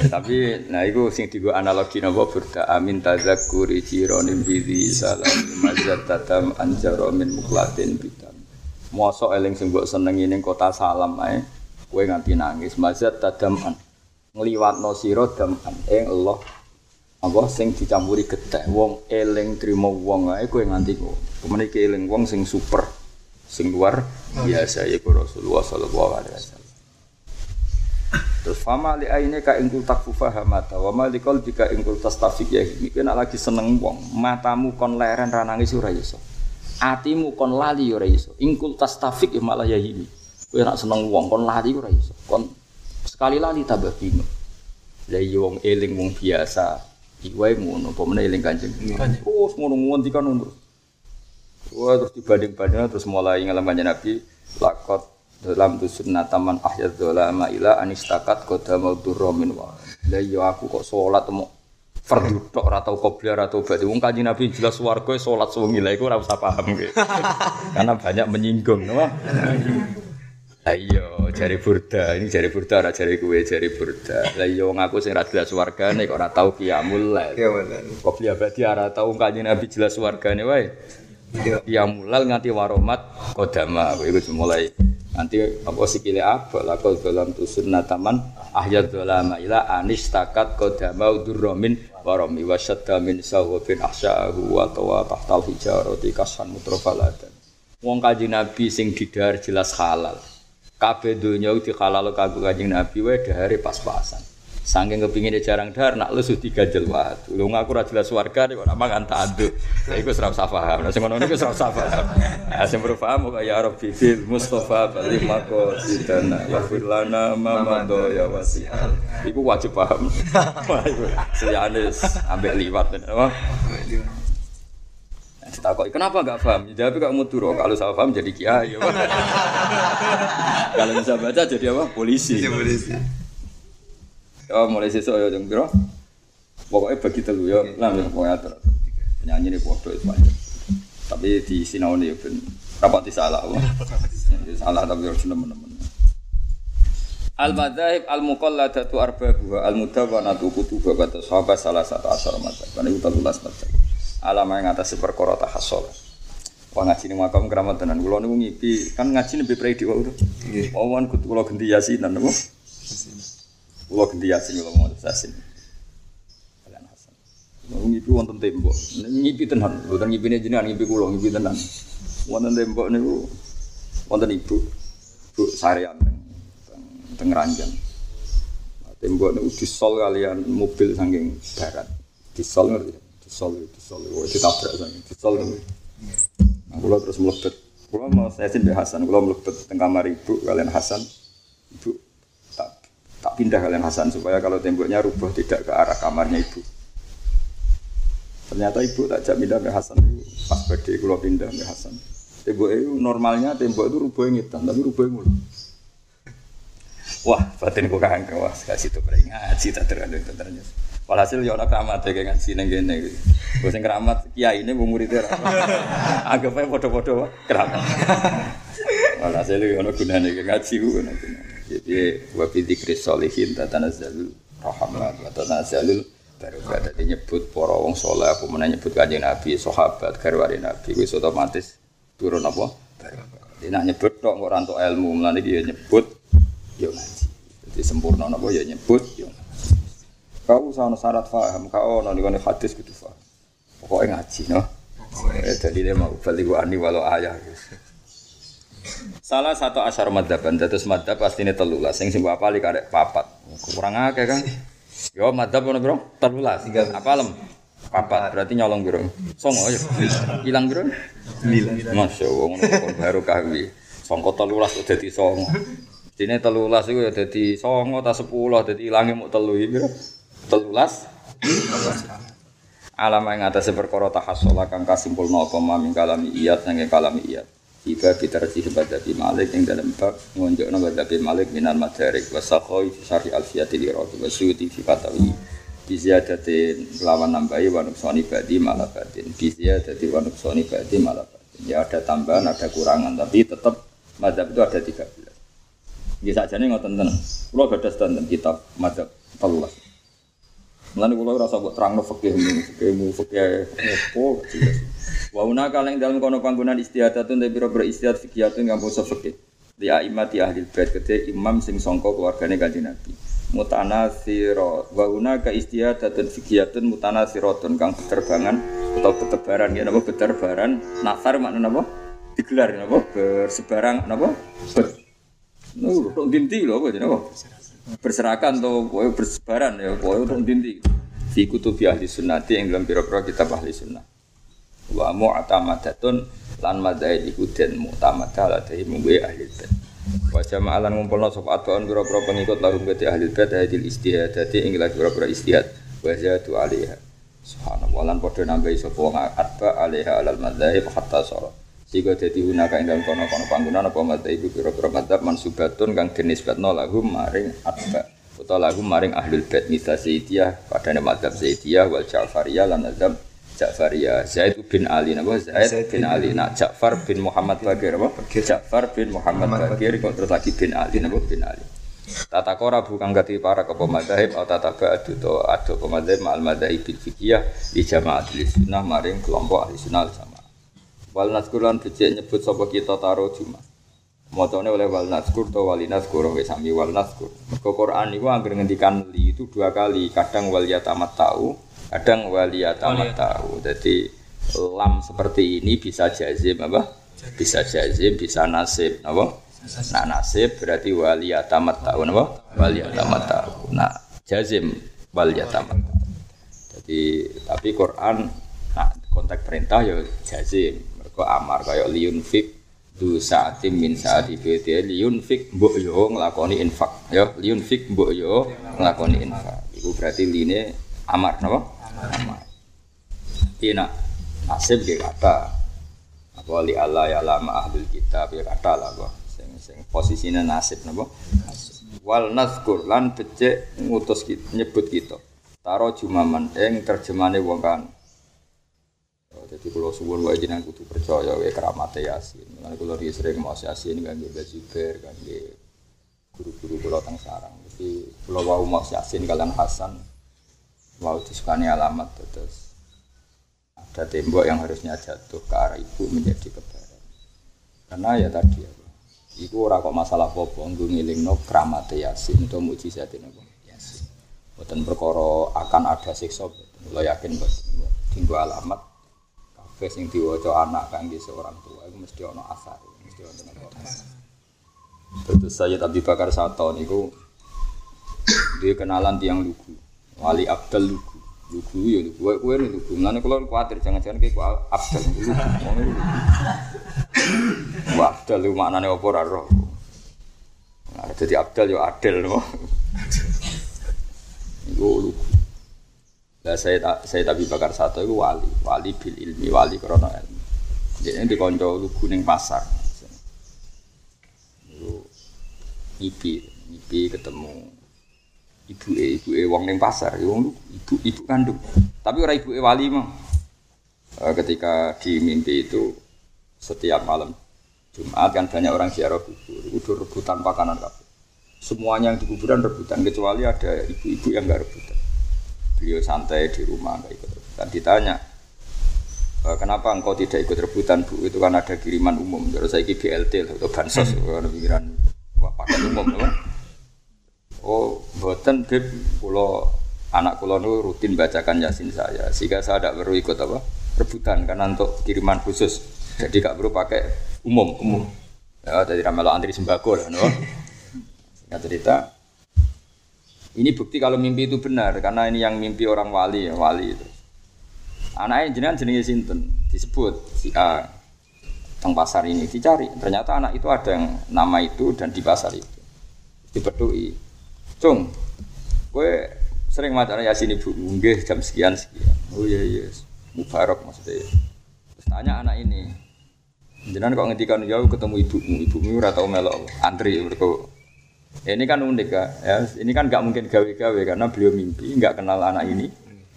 Ya, tapi nah itu sing digo analogi napa burda amin tazakkuri jironim bidhi salam mazat tatam anjaro min muklatin bidam. Mosok eling sing mbok senengi ning kota salam ae kowe nganti nangis. Mazat tadaman ngliwatno sira daman. Ing Allah. Apa sing dicampuri getih wong eling trimo wong ae kowe nganti kok. Kemen iki eling wong sing super sing luar biasa yaiku Rasulullah sallallahu alaihi wasallam. Terus fama li aine ka ingkul takfufa hamata wa ma li qalbika ingkul tastafik ya. Iki nek lagi seneng wong matamu kon leren ra nangis ora atimu kon lali ora iso. Ingkul tastafik ya malah ya kowe nak seneng wong kon lali ora iso. Kon sekali lali tambah bingung. Lah iya wong eling wong biasa. Iwae ngono apa meneh eling kanjeng? Terus ngono ngontikan terus Wah terus dibanding-banding terus mulai ngalam kanjeng Nabi lakot dalam tu sunnataman ahyad dolama ila anistakat koda mau durromin wa lah iya aku kok sholat mau fardu tok ora tau qobliyah ora tau wong kanjeng Nabi jelas warga sholat sewengi lah iku ora usah paham gitu. karena banyak menyinggung no? Lah iya, jari burda, ini jari burda ora jari kue jari burda. Lah iya wong aku sing ra jelas wargane kok ora tau qiyamul lail. Iya bener. Qobliyah berarti ora tau kanjeng Nabi jelas wargane wae. Iya. Qiyamul lail nganti waromat kodama, iku mulai nanti apa sikile apa lah kau dalam tusun nataman ahyad dolama ila anis takat kodama udurromin waromi wasyadda min sawabin ahsya'ahu wa tawa tahtal hijarati kasan mutrofaladan wong kaji nabi sing didar jelas halal kabeh donya dihalal kanggo Kanjeng Nabi wae dahare pas-pasan. Saking kepingin jarang dahar nak lesu tiga jelwat. Lu ngaku ra jelas warga nek ora mangan tanduk. Lah iku ora usah paham. Nah sing ngono niku ora usah paham. Ah sing perlu paham kok ya Rabbi fil Mustafa bali mako sidana ya firlana mamado ya wasial. Iku wajib paham. Wah iku seliane ambek liwat apa? Ditakoki, kenapa enggak paham? Jawab kok muduro. Kalau saya paham jadi kiai. Kalau bisa baca jadi apa? Polisi. polisi. Oh, mulai sesuk ya jeng piro? Pokoknya bagi telu ya, lah ya pokoknya atur. Penyanyi ini podo itu banyak. Tapi di sinau ini ben rapat di salah. wah. Salah tapi harus nemen-nemen. Al madzhab al muqalladatu arba'u al mudawwanatu kutuba kata sahabat salah satu asal madzhab. Kan itu telulas madzhab. Alama yang atas perkara tahassol. Wah ngaji ini makam keramat tenan. Kulo niku ngipi kan ngaji lebih predi wae. Nggih. Wawan kulo ganti yasinan niku. Kulo ganti yasin kulo mau yasin. Kalian Hasan. Ngipi wonten tembok. Ngipi tenan. Mboten ngipine jenengan ngipi kulo ngipi tenan. Wonten tembok niku wonten ibu. Bu sarean teng teng, ranjang. Tembok niku disol kalian mobil saking barat. Disol ngerti? Disol disol. Ditabrak saking disol. Nah, kulo terus mlebet. Kulo mau yasin Mbak Hasan. Kulo mlebet teng kamar ibu kalian Hasan. Ibu tak tak pindah kalian Hasan supaya kalau temboknya rubuh tidak ke arah kamarnya ibu. Ternyata ibu tak jak pindah ke Hasan pas badai kulo pindah ke Hasan. Tembok itu normalnya tembok itu rubuhnya ngitan tapi rubuhnya mulu. Wah, batin ku kangen wah kasih tuh ngaji tak terlalu ternyata. Walhasil ya orang keramat ya kayak ngaji neng gini. Gue sing keramat kiai ini muridnya. Anggap aja bodoh-bodoh keramat. Walhasil ya orang gunanya kayak ngaji gue. Jadi wa fi dzikri sholihin tatanazzalul rahmat wa tatanazzalul barokat. Jadi nyebut para wong saleh apa meneh nyebut kanjeng Nabi, sahabat, garwane Nabi wis otomatis turun apa? Jadi nak nyebut tok kok ora entuk ilmu, mulane dia nyebut yo ngaji. Jadi sempurna napa ya nyebut yo ngaji. Kau usah ono syarat paham, kau ono nih hadis gitu paham. Pokoknya ngaji, no. Eh, jadi dia mau balik ani walau ayah. Gitu. Salah satu asar madhaban, dados madhab pasti ini telulas. Sing sing apa li karek papat. Kurang akeh kan? Yo madhab ono bro, telulas. Apa lem? Papat, berarti nyolong biro. Songo ya. Hilang? Sembilan. Masya Allah, ngono baru kahwi. Songko telulas udah dadi songo. Dene telulas iku ya dadi songo ta sepuluh dadi ilange muk telu iki piro? Telulas. Alam yang atas perkara tahassola kang kasimpulna apa maming kalami iyat kalami iyat. Iba bitarji badabi malik yang dalam bab ngonjokna badabi malik minan madarik wa sakhoi fi syarhi alfiyati li rawi wa suyuti fi fatawi. Biziyadatin lawan nambahi wa nuksoni badi malah batin. Biziyadati wa nuksoni badi malah batin. Ya ada tambahan, ada kurangan, tapi tetap madhab itu ada 13. Ya saja nih ngoten tenan. Kulo gadah standar kitab madhab telulas. Mulane kula ora usah mbok terangno fikih ini, fikih opo. Wa una kaleng dalam kono panggonan istiadatun te pira-pira istiadat fikiyatun kang basa fikih. Li aimati ahli bait kete imam sing sangka keluargane Kanjeng Nabi. Mutanasira wa una ka istiadatun fikiyatun mutanasiratun kang beterbangan atau betebaran ya napa beterbaran nasar makna napa digelar napa bersebarang napa Nuh, tok dinti lho apa jenenge apa? Berserakan atau pokoknya bersebaran ya pokoknya untuk dinti di kutubi ahli sunnati yang dalam biro-biro kitab ahli sunnah. Wa mu'tamadatun lan madai iku den mu'tamadah la dahi mungwe ahli bait. Wa jama'alan ngumpulna sapa atbaun biro-biro pengikut lahum kete ahli bait hadil istihadati ing lagi biro-biro istihad. Wa zatu alaiha. Subhanallah lan padha nambahi sapa wong atba alal madzhab hatta sholat sehingga jadi hunaka ing dalam kono-kono panggungan apa mata ibu pira-pira madzhab mansubatun kang dinisbatno lahum maring atba utawa lahum maring ahlul bait. Misal Zaidiyah padane madzhab Zaidiyah wal Ja'fariyah lan madzhab Ja'fariyah. Zaid bin Ali napa? Zaid bin Ali. Nak Ja'far bin Muhammad Bakir apa? Ja'far bin Muhammad Bakir kok terus lagi bin Ali napa? Bin Ali. Tata kora bukan gati para ke pemadzhab atau tata ba'du to ado pemadzhab ma'al madzhab bil fikiyah di jama'atul sunnah maring kelompok ahli sunnah wal jamaah Wal naskur lan becik nyebut sapa kita taro Jumat. Mocone oleh wal naskur to wali naskur wis sami wal naskur. Mergo Quran niku anggere ngendikan li itu dua kali, kadang wal yatamat tahu, kadang wal yatamat tahu. Jadi lam seperti ini bisa jazim apa? Bisa jazim, bisa nasib, apa? Nah nasib berarti wali atamat tahu apa? Wali atamat tahu. Nah jazim wali atamat. Jadi tapi Quran nah konteks perintah ya jazim. Mereka amar kayak liunfik du saatim min saati bete liunfik mbok yo nglakoni infak ya liunfik mbok yo nglakoni infak. Iku berarti line amar napa? Amar. Iya nasib ge kata. Apa li Allah ya lama ahlul kitab ya kata lah kok. Sing sing posisine nasib napa? Wal nazkur lan becik ngutus kita, nyebut kita. Taro jumaman ing terjemane wong kan. Oh, Jadi kalau suwun wae jenengan kudu percaya wae keramat Yasin. Lan kula ri sering mau Yasin kangge Mbak kangge guru-guru kula teng sarang. Jadi kula wau mau Yasin kalian Hasan wau disukani alamat terus ada tembok yang harusnya jatuh ke arah ibu menjadi kebaran. Karena ya tadi apa? Iku ora kok masalah apa-apa, nggo ngelingno keramat Yasin atau mujizat apa Yasin. Boten perkara akan ada siksa, kula yakin boten. Tinggo alamat kabeh sing diwaca anak kangge seorang tua itu mesti ana asar, mesti ana apa asar. Terus saya Abi Bakar Sato niku dia kenalan tiang lugu, wali Abdul lugu. Lugu ya lugu, kowe kowe lugu. Mulane kula kuwatir jangan-jangan kowe ku Abdul lugu. Wah, Abdul itu maknane apa ora roh. Nah, jadi Abdul yo adil no. Iku lugu. Lah saya tak saya tapi bakar satu itu wali, wali bil ilmi, wali krono ilmu. Jadi di konco lugu ning pasar. Iku ngipi, ngipi ketemu ibu e, ibu e wong ning pasar, iku ibu ibu kandung. Tapi ora ibu e wali mah. Eh, ketika di mimpi itu setiap malam Jumat kan banyak orang ziarah kubur, udah rebutan makanan kabeh. Semuanya yang di kuburan rebutan kecuali ada ibu-ibu yang nggak rebutan. Beliau santai di rumah nggak ikut rebutan. Ditanya, "E, kenapa engkau tidak ikut rebutan bu? Itu kan ada kiriman umum. Terus saya BLT atau bansos, kan pikiran wah paket umum, loh. Oh, boten beb, kulo anak kulo nu rutin bacakan yasin saya, sehingga saya tidak perlu ikut apa rebutan karena untuk kiriman khusus. Jadi gak perlu pakai umum, umum. Ya, jadi ramelo antri sembako lah, no. Singkat cerita, ini bukti kalau mimpi itu benar karena ini yang mimpi orang wali, ya, wali itu. Anaknya jenengan jenenge sinten disebut si A teng pasar ini dicari. Ternyata anak itu ada yang nama itu dan di pasar itu. Dipedui. Cung, gue sering maca Yasin ibu nggih jam sekian sekian. Oh iya iya. Mubarak maksudnya. Terus tanya anak ini, Jenengan kok ngendikan jauh ketemu ibumu, ibumu ora tau melok antri mergo. Ya, ini kan unik ya. ya. Ini kan nggak mungkin gawe-gawe karena beliau mimpi nggak kenal anak ini,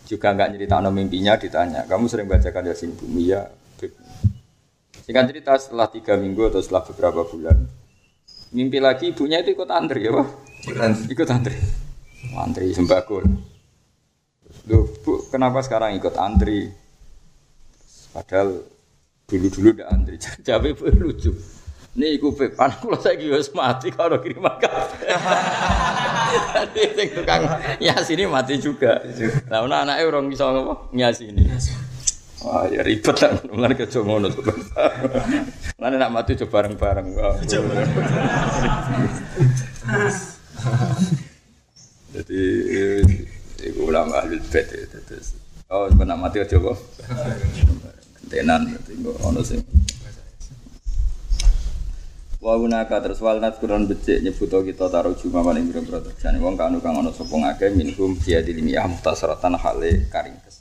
juga nggak cerita mimpinya ditanya. Kamu sering bacakan Yasin ibumu ya? Singkat cerita setelah tiga minggu atau setelah beberapa bulan, mimpi lagi ibunya itu ikut antri ya pak? Ikut antri, antri sembako. Loh, bu, kenapa sekarang ikut antri? Padahal dulu-dulu udah antri. Jadi lucu. Nih iku pep, anak kula saiki wis mati kalau kiriman kabeh. Jadi sing tukang nyasini mati juga. Lah ana anake urung iso apa nyasini. Wah, ya ribet lah, mulane kerja ngono. Mulane nak mati coba bareng-bareng. Jadi iku ulama ahli bait terus. Oh, nak mati aja kok. Kentenan tinggal ono sing Wa gunaka terus wal kuron becik nyebuto kita taruh cuma maning biro biro terjani wong kanu kang ono sapa ngake minhum dia dilimiyah muhtasaratan hale karingkes.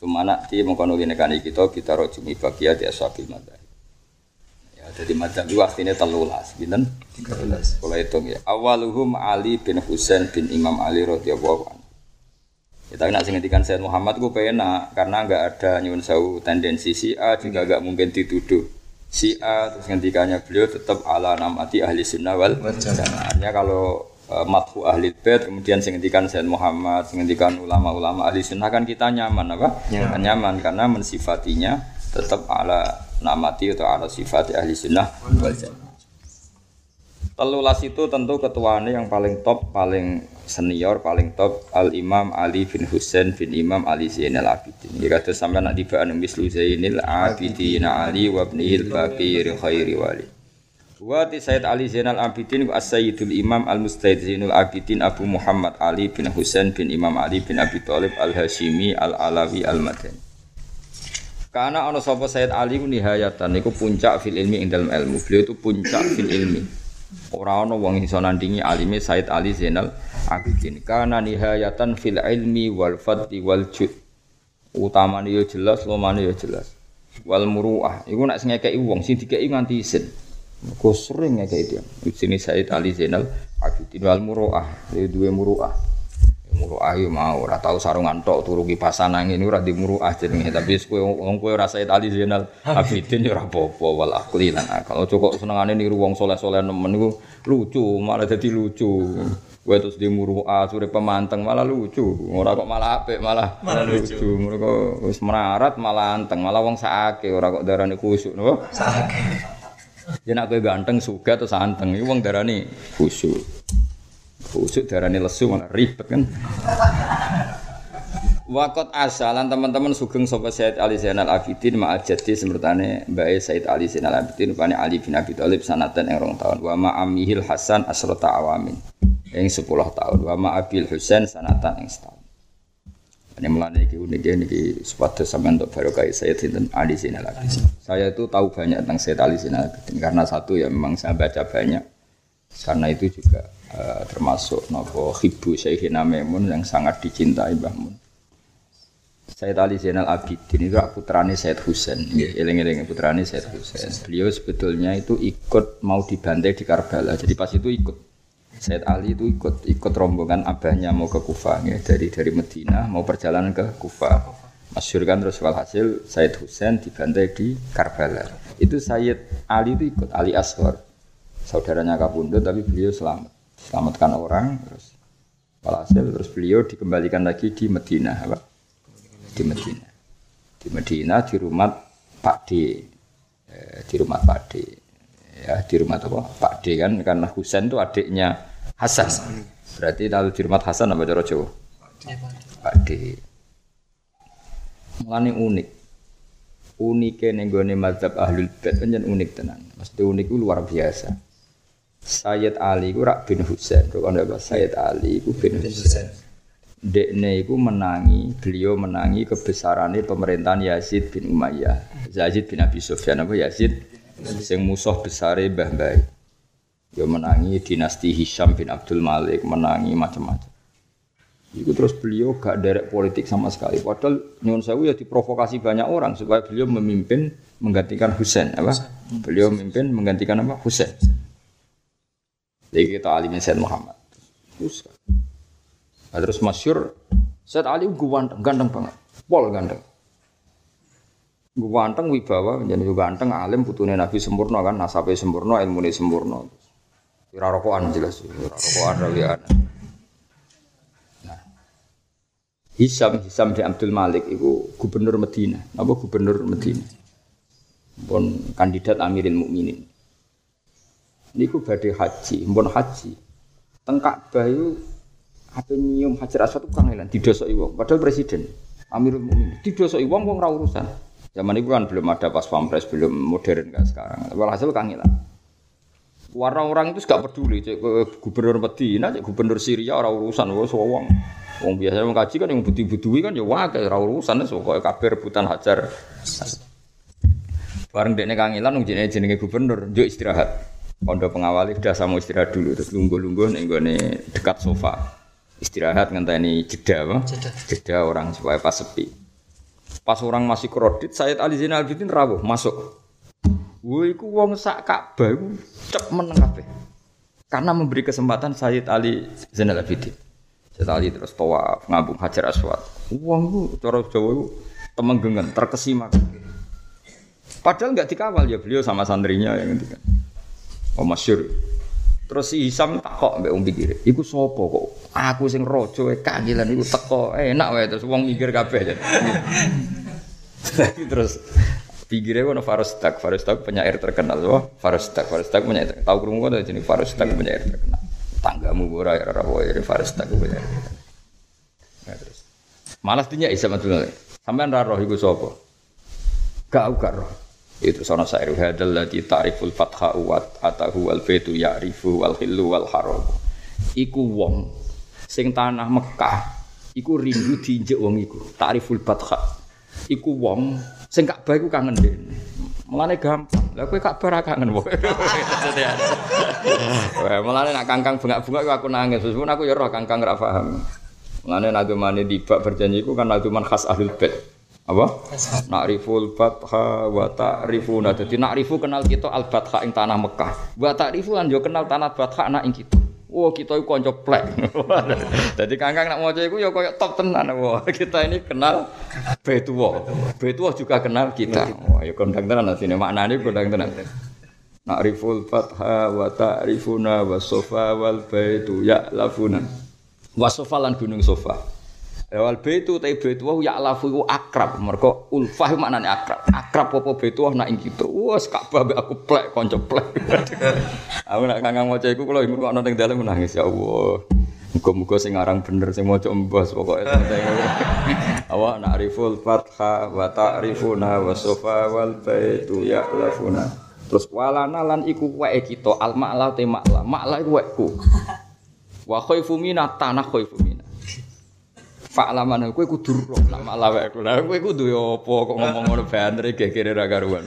Cuma nak di mengkono gini kan kita kita roh cumi bagia di ashabil madhab. Ya jadi madhab itu artinya telulas, binten? Telulas. Kalau hitung ya. Awaluhum Ali bin Husain bin Imam Ali radhiyallahu anhu. Ya tapi nak singetikan Sayyid Muhammad gue penak karena nggak ada nyuwun sewu tendensi si A juga nggak mungkin dituduh si A terus ngendikannya beliau tetap ala namati ahli sunnah wal jamaah. Artinya kalau uh, mathu ahli bait kemudian singetikan Sayyid Muhammad singetikan ulama-ulama ahli sunnah kan kita nyaman apa? Nyaman, nyaman karena mensifatinya tetap ala namati atau ala sifat ahli sunnah wal jamaah. Telulas itu tentu ketuanya yang paling top, paling senior, paling top Al Imam Ali bin Husain bin Imam Ali Zainal Abidin. Jika itu sampai nak dibaan mislu Zainal Abidin Ali wa ibnihil Bakir khairi wali. Wa Sayyid Ali Zainal Abidin wa As-Sayyidul Imam Al-Mustahid Zainul Abidin Abu Muhammad Ali bin Husain bin Imam Ali bin Abi Thalib Al-Hashimi Al-Alawi Al-Madani. Karena ana sapa Sayyid Ali ku nihayatan niku puncak fil ilmi ing dalam ilmu. Beliau itu puncak fil ilmi. Ora ana wong iso nandingi alime Sayyid Ali Zainal Abidin. Karena nihayatan fil ilmi wal fadli wal jud. Utamane yo jelas, lomane yo jelas. Wal muruah. Iku nek sing ngekeki wong sing dikeki nganti isin. Kau sering ngekeki dia. Sini Sayyid Ali Zainal Abidin wal muruah. Dia duwe muruah. Muruah yo mau ora tau sarungan tok turu kipasan angin ora di muruah jenenge tapi kowe wong kowe ora Sayyid Ali Zainal Abidin yo ora apa-apa wal akli lan akal. Cukup senengane niru wong soleh-soleh nemen niku lucu, malah dadi lucu. Kowe terus di muruah sore pemanteng malah lucu. Ora kok malah apik malah malah lucu. Mereka wis merarat malah anteng, malah wong sakake ora kok darani kusuk napa? Sakake. Yen aku ganteng suga terus anteng, iki wong darani khusyuk. Khusyuk darani lesu malah ribet kan. Wakot asalan teman-teman sugeng sapa Said Ali Zainal Abidin ma'al jadi semertane Mbak Said Ali Zainal Abidin rupane Ali bin Abi Thalib sanatan ing rong tahun wa ma'amihil Hasan asrota awamin ing 10 tahun wa ma'abil Husain sanatan ing setahun. Ini mulai iki unik niki sepatu sampean untuk barokah Sayyid Sinten Ali Zainal Abidin. Saya itu tahu banyak tentang Sayyid Ali Zainal Abidin karena satu ya memang saya baca banyak. Karena itu juga eh, termasuk nopo hibu Syekhina Maimun yang sangat dicintai Mbah Mun. Sayyid Ali Zainal Abidin itu putrane Sayyid Husain. Eling-eling putrane Sayyid Husain. Beliau sebetulnya itu ikut mau dibantai di Karbala. Jadi pas itu ikut. Sayyid Ali itu ikut ikut rombongan abahnya mau ke Kufah ya. dari dari Medina mau perjalanan ke Kufah. Masyur kan terus walhasil Sayyid Husain dibantai di Karbala. Itu Sayyid Ali itu ikut Ali Asghar. Saudaranya Kabundut tapi beliau selamat. Selamatkan orang terus walhasil terus beliau dikembalikan lagi di Medina apa? di Medina. Di Medina di rumah Pak D. Eh, di rumah Pak D. Ya, di rumah apa? Pak D kan karena Husain itu adiknya Hasan. Berarti kalau di rumah Hasan apa cara Jawa? Pak D. Mulane unik. Unike ning gone mazhab Ahlul Bait pancen unik tenan. Mesti unik luar biasa. Sayyid Ali ku rak bin Husain. Kok ana Sayyid Ali ku bin Husain. Dekne iku menangi, beliau menangi kebesarannya pemerintahan Yazid bin Umayyah. Yazid bin Abi Sufyan apa Yazid sing musuh besare Mbah Mbah. Ya menangi dinasti Hisham bin Abdul Malik, menangi macam-macam. Itu terus beliau gak derek politik sama sekali. Padahal nyuwun sewu ya diprovokasi banyak orang supaya beliau memimpin menggantikan Husain apa? Beliau memimpin menggantikan apa? Husain. Jadi kita alimin Said Muhammad. Terus Nah, terus masyur Said Ali gue ganteng, ganteng banget, pol ganteng. Gue ganteng wibawa, jadi gue ganteng, alim putune Nabi sempurna kan, nasabnya sempurna, ilmu sempurna. Ira rokokan jelas, ira rokokan rawian. Nah, Hisam, Hisam di Abdul Malik itu gubernur Medina, apa gubernur Medina, pun kandidat Amiril Mukminin. Niku badhe haji, pun haji. Tengkak bayu apa nyium hajar aswad itu kangelan didosoki wong. Padahal presiden Amirul Mukminin didosoki wong wong ra urusan. Zaman itu kan belum ada pas pampres belum modern kayak sekarang. Walhasil kangelan warna orang itu gak peduli cek gubernur Medina cek gubernur Syria orang urusan wong wong. Wong biasa wong kaji kan yang butuh butuhi kan ya wae ora urusan so kok kabeh rebutan hajar. Bareng dekne kangelan wong jenenge jenenge gubernur njuk istirahat pondok pengawali udah sama istirahat dulu terus lungguh-lungguh ning dekat sofa istirahat ngenteni jeda apa? Jeda. jeda orang supaya pas sepi. Pas orang masih kredit, Sayyid Ali Zainal Abidin rawuh masuk. Woi, iku wong sak Ka'bah iku cep meneng kabeh. Karena memberi kesempatan Sayyid Ali Zainal Abidin. Sayyid Ali terus tawaf ngambung Hajar Aswad. Wong iku cara Jawa iku temenggengan, terkesima. Padahal nggak dikawal ya beliau sama santrinya yang ngendikan. Oh masyur. Terus si Hisam tak kok mbek wong pikir, iku sapa kok? Aku sing raja e kangilan iku teko enak wae terus wong mikir kabeh. terus pikirnya ono Farostak, Farostak penyair terkenal loh. Farostak, Farostak penyair. Tahu krungu kan jeneng Farostak penyair terkenal. Tanggamu ora ya ora wae Farostak penyair. Nah, terus. Malas dinya Hisam Abdul Sampean ra roh iku sapa? Gak gak roh. Itu sono sairu hadal ladzi ta'riful fatha wa atahu wal baitu ya'rifu wal hillu wal haram. Iku wong sing tanah Mekah iku rindu diinjek wong iku. Ta'riful fatha. Iku wong sing Ka'bah iku kangen dene. Mulane gampang. Lah kowe Ka'bah ra kangen wae. Wah, mulane nak kangkang bengak-bengak aku nangis. Meskipun aku ya roh kangkang ra paham. Mulane nadumane dibak berjanji iku kan naduman khas ahlul bait. Apa? Nakriful fatha wa ta'rifuna. Dadi nakrifu kenal kita al fatha ing tanah Mekah. Wa ta'rifu lan yo kenal tanah fatha anak ing kita. Wah, kita iku kanca plek. Dadi kangkang nak maca iku ya koyo top tenan. Wah, kita ini kenal Betuwa. Betuwa juga kenal kita. Wah, ya kondang tenan sini maknane kondang tenan. Nakriful fatha wa ta'rifuna wa sofa wal baitu ya'lafuna. Wa sofa lan gunung sofa. Ya wal baitu ta baitu wa ya'lafu iku akrab. Mergo ulfah maknane akrab. Akrab apa baitu nak ing kita. Wes mbek aku plek kanca plek. aku nak kangang maca iku kula ngrungokno ning dalem nangis ya Allah. Muga-muga sing aran bener sing maca embos pokoke. Awak na'riful fatha wa ta'rifuna wa sofa wal baitu ya'lafuna. Terus walana lan iku wae kita al ma'la te ma'la. Ma'la iku waeku. Wa khaifu mina tanah khaifu mina. Fa'laman kowe kudu roh nak ma'la waeku. Lah kowe kudu yo apa kok ngomong ngono banter gegere ra karuan.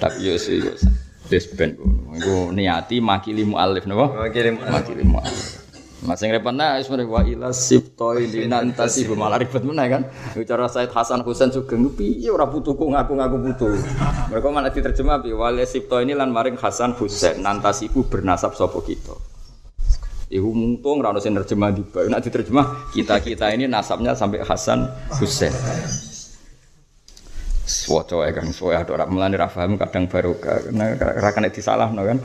Tapi yo sih yo. Wis ben ngono. Niati makili muallif napa? Kirim Makili muallif. Mas sing repotna wis mrene wa ila sibtoi linantasi malah ribet meneh kan. Bicara Said Hasan Husain Sugeng piye ora butuhku ngaku-ngaku butuh. Mereka malah diterjemah bi wa sibto ini lan maring Hasan Husain nantasiku bernasab sapa kita. Iku muntung ora ono sing nerjemah di bawah. Nek diterjemah kita-kita ini nasabnya sampai Hasan Husain. Suwaca ae Kang, suwe ada ora mulane ra paham kadang barokah karena ra kena disalahno kan.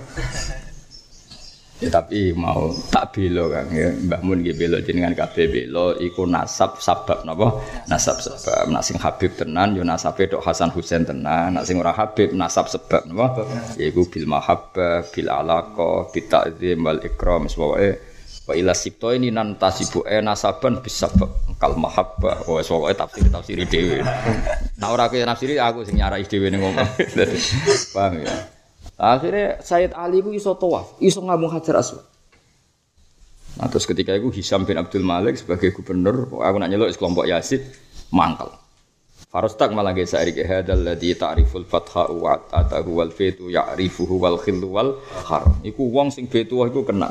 Ya, tapi mau tak belo kan. Ya Mbah Mun nggih belo jenengan kabeh belo iku nasab sabab napa? Nasab sebab. Nak sing Habib tenan yo nasabe tok Hasan Husain tenan. Nak sing ora Habib nasab sebab napa? Yaiku bil mahabbah bil alaqah bil ta'zim wal ikram sewae wa ila sibto ini nan tasibu e nasaban bis sabab. Kal mahabbah. Wes pokoke tafsir tafsir dhewe. Nah ora kowe nafsiri aku sing nyarai dhewe ning ngomong paham ya Akhirnya Sayyid Ali itu iso tawaf, iso ngambung Hajar Aswad. Nah, terus ketika itu Hisam bin Abdul Malik sebagai gubernur, aku nak nyeluk kelompok Yazid, mangkal. Farostak malah ge sarik hadal ladzi ta'riful fatha wa atahu wal fitu ya'rifuhu wal khillu wal haram. Iku wong sing betu iku kena.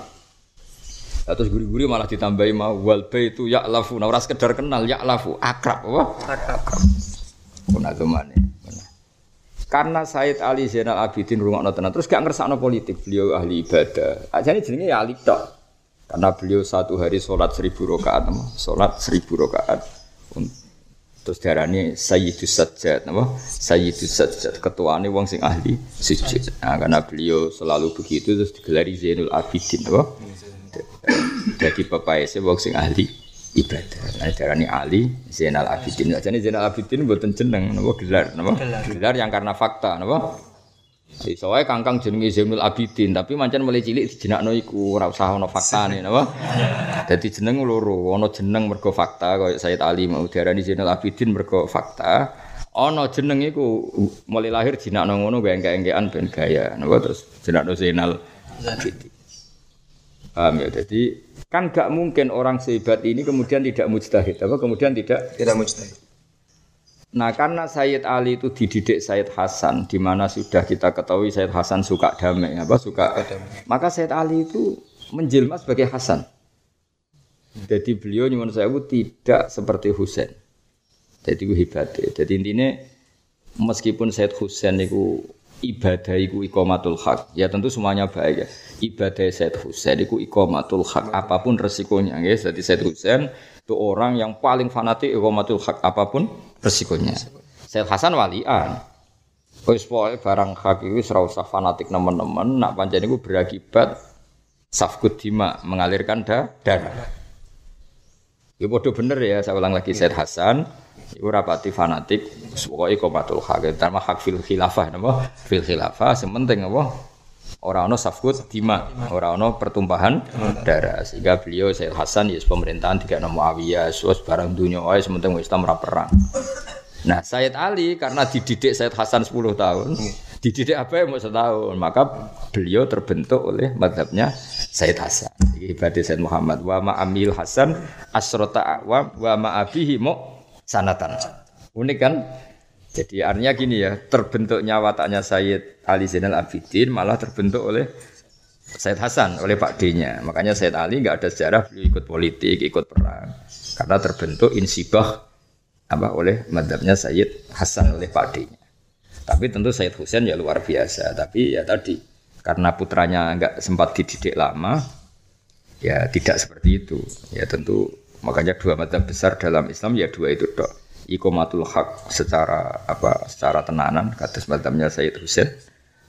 Lah terus guri-guri malah ditambahi mau wal baitu ya'lafu. Nah ora sekedar kenal ya'lafu, akrab apa? Akrab. Kuna temane. Karena Said Ali Zainal Abidin rungokno tenan terus gak ngersakno politik, beliau ahli ibadah. Ajane jenenge ya Ali tok. Karena beliau satu hari sholat seribu rakaat, sholat seribu rakaat. Terus darani Sayyidus Sajjad, apa? Sayyidus Sajjad, ketuane wong sing ahli sujud. Nah, karena beliau selalu begitu terus digelari Zainul Abidin, apa? Jadi pepaese wong sing ahli ibadah. Nah, darani Ali Zainal Abidin. Jadi Zainal Abidin mboten jeneng napa gelar, napa? Gelar yang karena fakta, napa? Jadi soalnya kangkang jenenge Zainul Abidin, tapi mancen mulai cilik dijenakno iku ora usah ana faktane, napa? Dadi jeneng loro, ana jeneng mergo fakta kaya Sayyid Ali mau diarani Zainul Abidin mergo fakta. Ana jeneng iku mulai lahir jenakno ngono gengke-gengkean ben gaya, napa terus jenakno Zainal Abidin. Paham ya? Jadi kan gak mungkin orang sehebat ini kemudian tidak mujtahid, apa kemudian tidak Tidak mujtahid. Nah karena Sayyid Ali itu dididik Sayyid Hasan, di mana sudah kita ketahui Sayyid Hasan suka damai, apa suka, maka Sayyid Ali itu menjelma sebagai Hasan. Jadi beliau nyuwun saya tidak seperti Husain. Jadi itu hebat. Jadi intinya meskipun Sayyid Husain itu ibadah iku ikomatul hak. Ya tentu semuanya baik ya. Ibadah Said Husain iku ikomatul hak apa pun resikonya ya. Jadi Said Husain itu orang yang paling fanatik ikomatul hak apa pun resikonya. Said Hasan walian. Wis pokoke barang hak iku ora usah fanatik nemen-nemen nak pancen iku berakibat safkut dima mengalirkan da darah. Ya bodoh bener ya, saya ulang lagi Said Hasan Iku rapati fanatik, pokoknya komatul hak. Terima hak fil khilafah, napa? Fil khilafah, sementing apa? Orang ono safkut dima, orang ono pertumpahan darah. Sehingga beliau Sayyid Hasan ya pemerintahan tiga nama Muawiyah, suas barang dunia, oh sementing Islam perang. Nah, Sayyid Ali karena dididik Sayyid Hasan 10 tahun, dididik apa yang mau setahun, maka beliau terbentuk oleh madhabnya Sayyid Hasan. Ibadah Sayyid Muhammad. Wa ma'amil Hasan asrota awam wa ma'abihi mo sanatan. Unik kan? Jadi artinya gini ya, terbentuknya wataknya Sayyid Ali Zainal Abidin malah terbentuk oleh Sayyid Hasan oleh Pak D-nya. Makanya Sayyid Ali nggak ada sejarah beliau ikut politik, ikut perang. Karena terbentuk insibah apa oleh madhabnya Sayyid Hasan oleh Pak D-nya. Tapi tentu Sayyid Husain ya luar biasa. Tapi ya tadi karena putranya nggak sempat dididik lama, ya tidak seperti itu. Ya tentu makanya dua madhab besar dalam Islam ya dua itu dok. Ikomatul hak secara apa secara tenanan kata madhabnya Sayyid Husain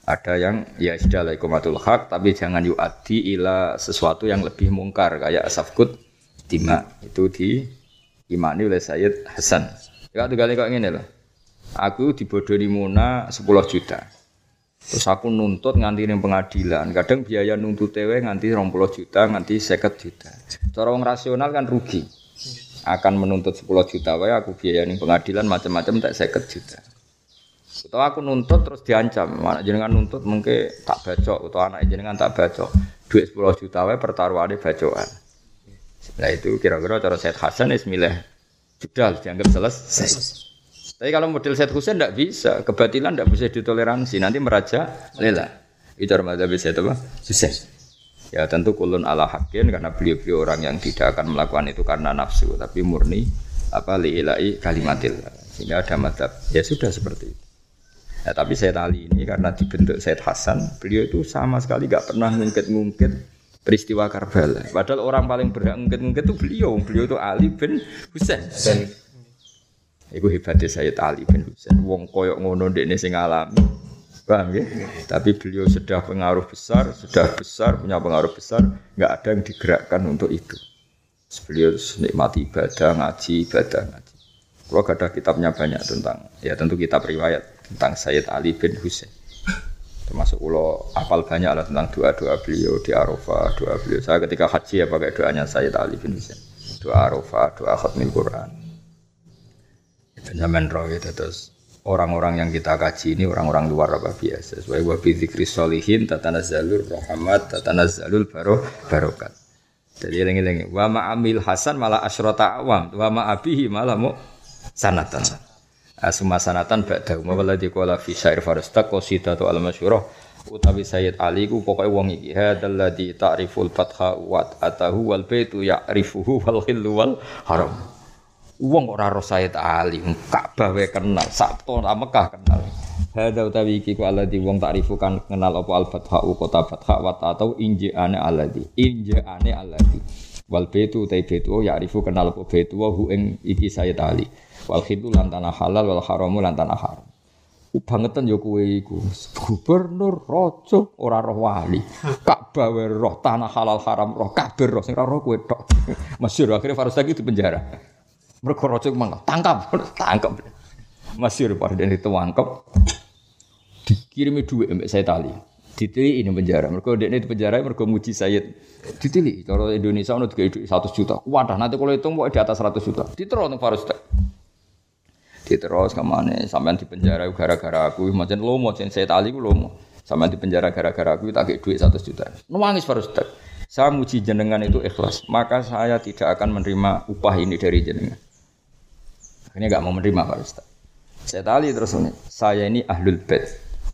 ada yang ya sudah lah ikomatul hak tapi jangan yu'adi ila sesuatu yang lebih mungkar kayak asafkut dima itu di imani oleh Sayyid Hasan. Ya tuh kali kok ini loh. Aku dibodohi Muna 10 juta. Terus aku nuntut nganti ning pengadilan. Kadang biaya nuntut tewe nganti 20 juta, nganti 50 juta. Cara wong rasional kan rugi. Akan menuntut 10 juta wae aku biaya ning pengadilan macam-macam tak 50 juta. Atau aku nuntut terus diancam, anak jenengan nuntut mungkin tak bacok atau anak jenengan tak bacok. Duit 10 juta wae pertaruhane bacokan. Nah itu kira-kira cara Said Hasan is milih jedal dianggap selesai. Tapi kalau model Said Husain tidak bisa, kebatilan tidak bisa ditoleransi, nanti meraja lela. Itu cara madzhab Said apa? Husain. Ya tentu kulun ala hakin karena beliau-beliau orang yang tidak akan melakukan itu karena nafsu, tapi murni apa liilai kalimatil. Sehingga ada madzhab. Ya sudah seperti itu. Ya, tapi Said Ali ini karena dibentuk Said Hasan, beliau itu sama sekali gak pernah ngungkit-ngungkit peristiwa Karbala. Padahal orang paling berhak ngungkit-ngungkit itu beliau. Beliau itu Ali bin Husain. Iku hebatnya Sayyid Ali bin Husain. Wong koyok ngono dekne sing alami. Paham ya? Tapi beliau sudah pengaruh besar, sudah besar, punya pengaruh besar, nggak ada yang digerakkan untuk itu. Beliau nikmati ibadah, ngaji, ibadah, ngaji. Kalau ada kitabnya banyak tentang, ya tentu kitab riwayat tentang Sayyid Ali bin Husain. Termasuk ulo apal banyak lah tentang doa-doa beliau di Arafah, doa beliau. Saya ketika haji ya pakai doanya Sayyid Ali bin Husain. Doa Arafah, doa khatmil Quran. Roh itu terus orang-orang yang kita kaji ini orang-orang luar apa biasa. Sesuai wa solihin tatanazzalul rahmat tatanazzalul baro barokat. Jadi lengi-lengi wa ma'amil hasan malah asyrata awam wa ma'abihi malah mu sanatan. Asuma sanatan ba'da wa walladzi qala fi syair farastaq qasidatu al masyhurah utawi Sayyid Ali ku pokoke wong iki hadzal ladzi ta'riful fatha wa atahu wal baitu ya'rifuhu wal khillu wal haram. Wong ora roh Sayyid Ali, Ka'bah wae kenal, Sabto Mekah kenal. Hadza utawi iki ku alladzi wong ta'rifu kan kenal apa al fatha kota fatha wa atau injaane alladzi. Injaane alladzi. Wal baitu utai baitu ya'rifu kenal apa baitu wa hu ing iki Sayyid Ali. Wal khidu lan tanah halal wal haramu lan haram. Bangetan yo kowe iku. Gubernur raja ora roh wali. Ka'bah roh tanah halal haram roh kabeh roh sing ora roh kowe tok. Masyhur akhirnya Farus lagi di penjara. Mereka rojo mangga tangkap, tangkap. Masyhur pada dan ditangkap. Dikirimi duit mbek saya tali. Ditili ini penjara. Mereka dia di penjara mereka muji Sayyid. Ditili. Kalau Indonesia ono tiga satu juta. Wadah nanti kalau hitung mau di atas seratus juta. Diterus untuk Farus Diterus ke mana? Sampai di penjara gara-gara aku. Macam lo mau saya tali lo mau. Sampai di penjara gara-gara aku tak duit satu juta. Nangis Farus Saya muji jenengan itu ikhlas, maka saya tidak akan menerima upah ini dari jenengan. Akhirnya nggak mau menerima Pak Ustaz. Saya tali terus ini, saya ini ahlul bait.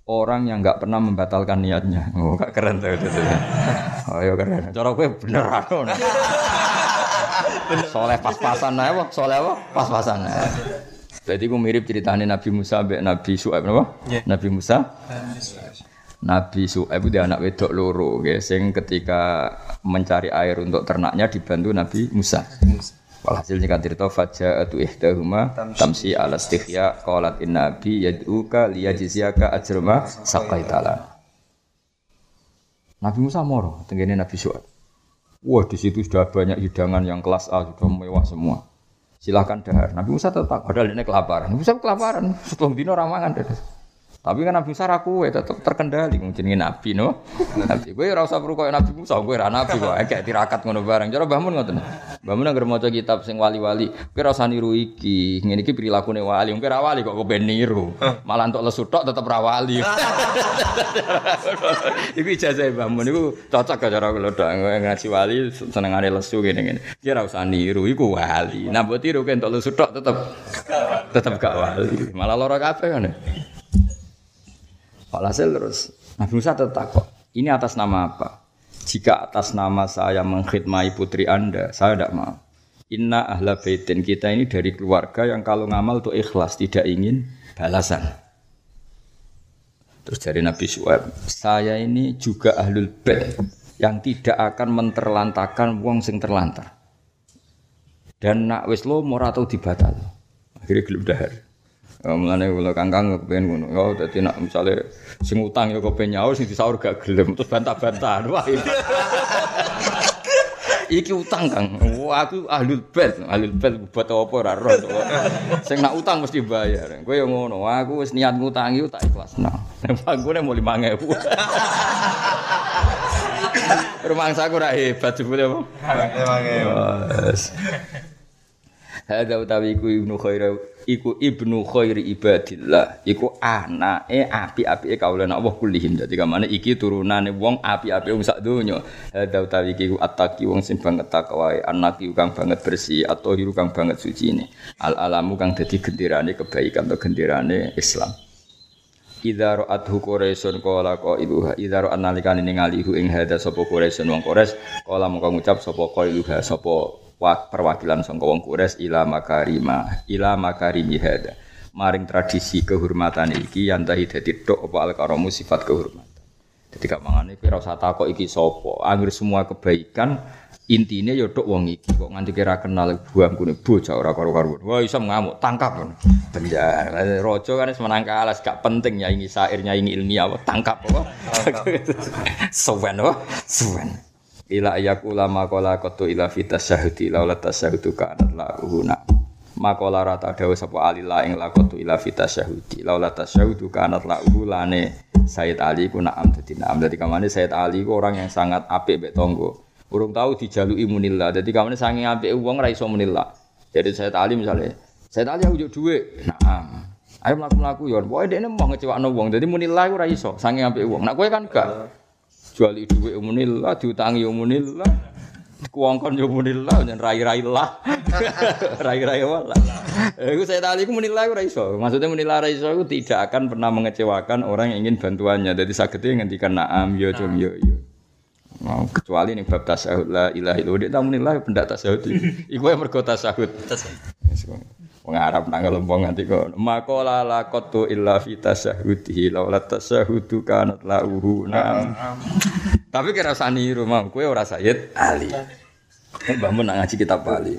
Orang yang nggak pernah membatalkan niatnya. Oh, gak keren tuh itu. Oh, ya keren. Cara gue beneran. Soleh pas-pasan aja. Soleh apa? Pas-pasan aja. Jadi gue mirip ceritanya Nabi Musa be Nabi Su'aib apa? Nabi Musa. Nabi Su'aib itu anak wedok loro, guys, yang ketika mencari air untuk ternaknya dibantu Nabi Musa. Walhasil jika cerita faja'atu ihdahuma tamsi ala istighya qalat inna abi yad'uka liyajziyaka ajrama saqaitala. Nabi Musa moro tenggene Nabi Syuaib. Wah, di situ sudah banyak hidangan yang kelas A, sudah mewah semua. Silahkan dahar. Nabi Musa tetap, padahal ini kelaparan. Nabi Musa kelaparan, setelah dino ramangan. Tapi kan Nabi Musa ra kowe tetep terkendali mung jenenge nabi no. Nabi ora usah perlu koyo Nabi Musa, kowe ora nabi kok kayak tirakat ngono bareng. Cara Mbah Mun ngoten. Mun anggere maca kitab sing wali-wali, ora usah niru iki. Ngene iki prilakune wali, kowe ra wali kok kepen niru. Malah entuk lesu tok tetep ra wali. Iku ijazah Mbah Mun iku cocok gak cara kula tok ngaji wali senengane lesu ngene-ngene. Ki ora usah niru iku wali. Nah mbok tiru entuk lesu tok tetep tetep gak wali. Malah lara kabeh kan. Walhasil terus Nabi Musa tetap kok. Ini atas nama apa? Jika atas nama saya mengkhidmati putri Anda, saya tidak mau. Inna ahla baitin kita ini dari keluarga yang kalau ngamal tuh ikhlas, tidak ingin balasan. Terus dari Nabi Suhaib, saya ini juga ahlul bait yang tidak akan menterlantakan wong sing terlantar. Dan nak wis lo mau atau dibatal. Akhirnya gelem dahar. Ya, mulane kula kangkang kepen ngono. Ya dadi nek misale sing utang ya kepen nyaur sing disaur gak gelem terus bantah-bantahan. Wah. Iki. utang Kang. Wah aku ahlul bait, ahlul bait buat apa ora roh. Sing nak utang mesti bayar. Kowe yo ngono. Aku wis niat ngutangi tak ikhlasno. Nek panggone mau 5000. Rumah saya ora hebat jebule apa? Wes. Hadza utawi iku ibnu khairi iku ibnu khairi ibadillah. Iku anake api-apike kaulan Allah kullihim dadi kamane iki turunane wong api-apike wong sak donya. Hadza utawi iku attaqi wong sing banget takwa anaki kang banget bersih atau hiru kang banget suci ini al alamu kang dadi gendirane kebaikan atau gendirane Islam. Idza ra'athu Quraisyun qala qailuha idza ra'an nalikane ningalihu ing hadza sapa Quraisyun wong Quraisy qala mongko ngucap sapa qailuha sapa perwakilan sangka wong Quraisy ila makarima ila makarimi hada. Maring tradisi kehormatan iki yantahi dadi tok apa al karamu sifat kehormatan. Dadi gak mangane kowe ora usah takok iki sapa. Anggere semua kebaikan intine ya tok wong iki. Kok nganti kira kenal buangkune bocah ora karo-karo wah iso ngamuk tangkap penjara raja kan wis menang kalah gak penting nyaingi syair nyaingi ilmiah tangkap apa? Suwen apa? Suwen ila ayakula makola kotu ila fitas syahudi laula tasyahudu kanat lahuna makola rata dawa sapa alila ing lakotu ila fitas syahudi laula tasyahudu kanat lahu lane Sayyid Ali ku na'am dadi na'am dadi kamane Sayyid Ali ku orang yang sangat apik mek tonggo. Urung tahu dijaluki munillah dadi kamane saking apike wong ra iso munillah jadi Sayyid Ali misalnya Sayyid Ali aku juk dhuwit na'am ayo mlaku-mlaku yo. Pokoke dekne mau ngecewakno wong. Dadi munillah ku ra iso saking apike wong. Nak kowe kan gak jual dhuwit umunillah diutangi umunillah kuangkon yo umunillah dan rai-rai lah. Rai-rai wala iku saya tadi iku munillah ora iso. Maksudnya munillah ora iso iku tidak akan pernah mengecewakan orang yang ingin bantuannya. Jadi sakitnya ngendikan naam yo cum yo yo. Mau kecuali nih bab tasahud la ilaha illallah. Dia tamu nilai pendak tasahud iku yang mergo tasahud Wong Arab nang lempong nganti kok makola la qatu illa fi tasahudihi laula tasahudu kanat lahu nam tapi kira usah niru mau kowe ora Sayyid Ali Mbah Mun nak ngaji kitab Bali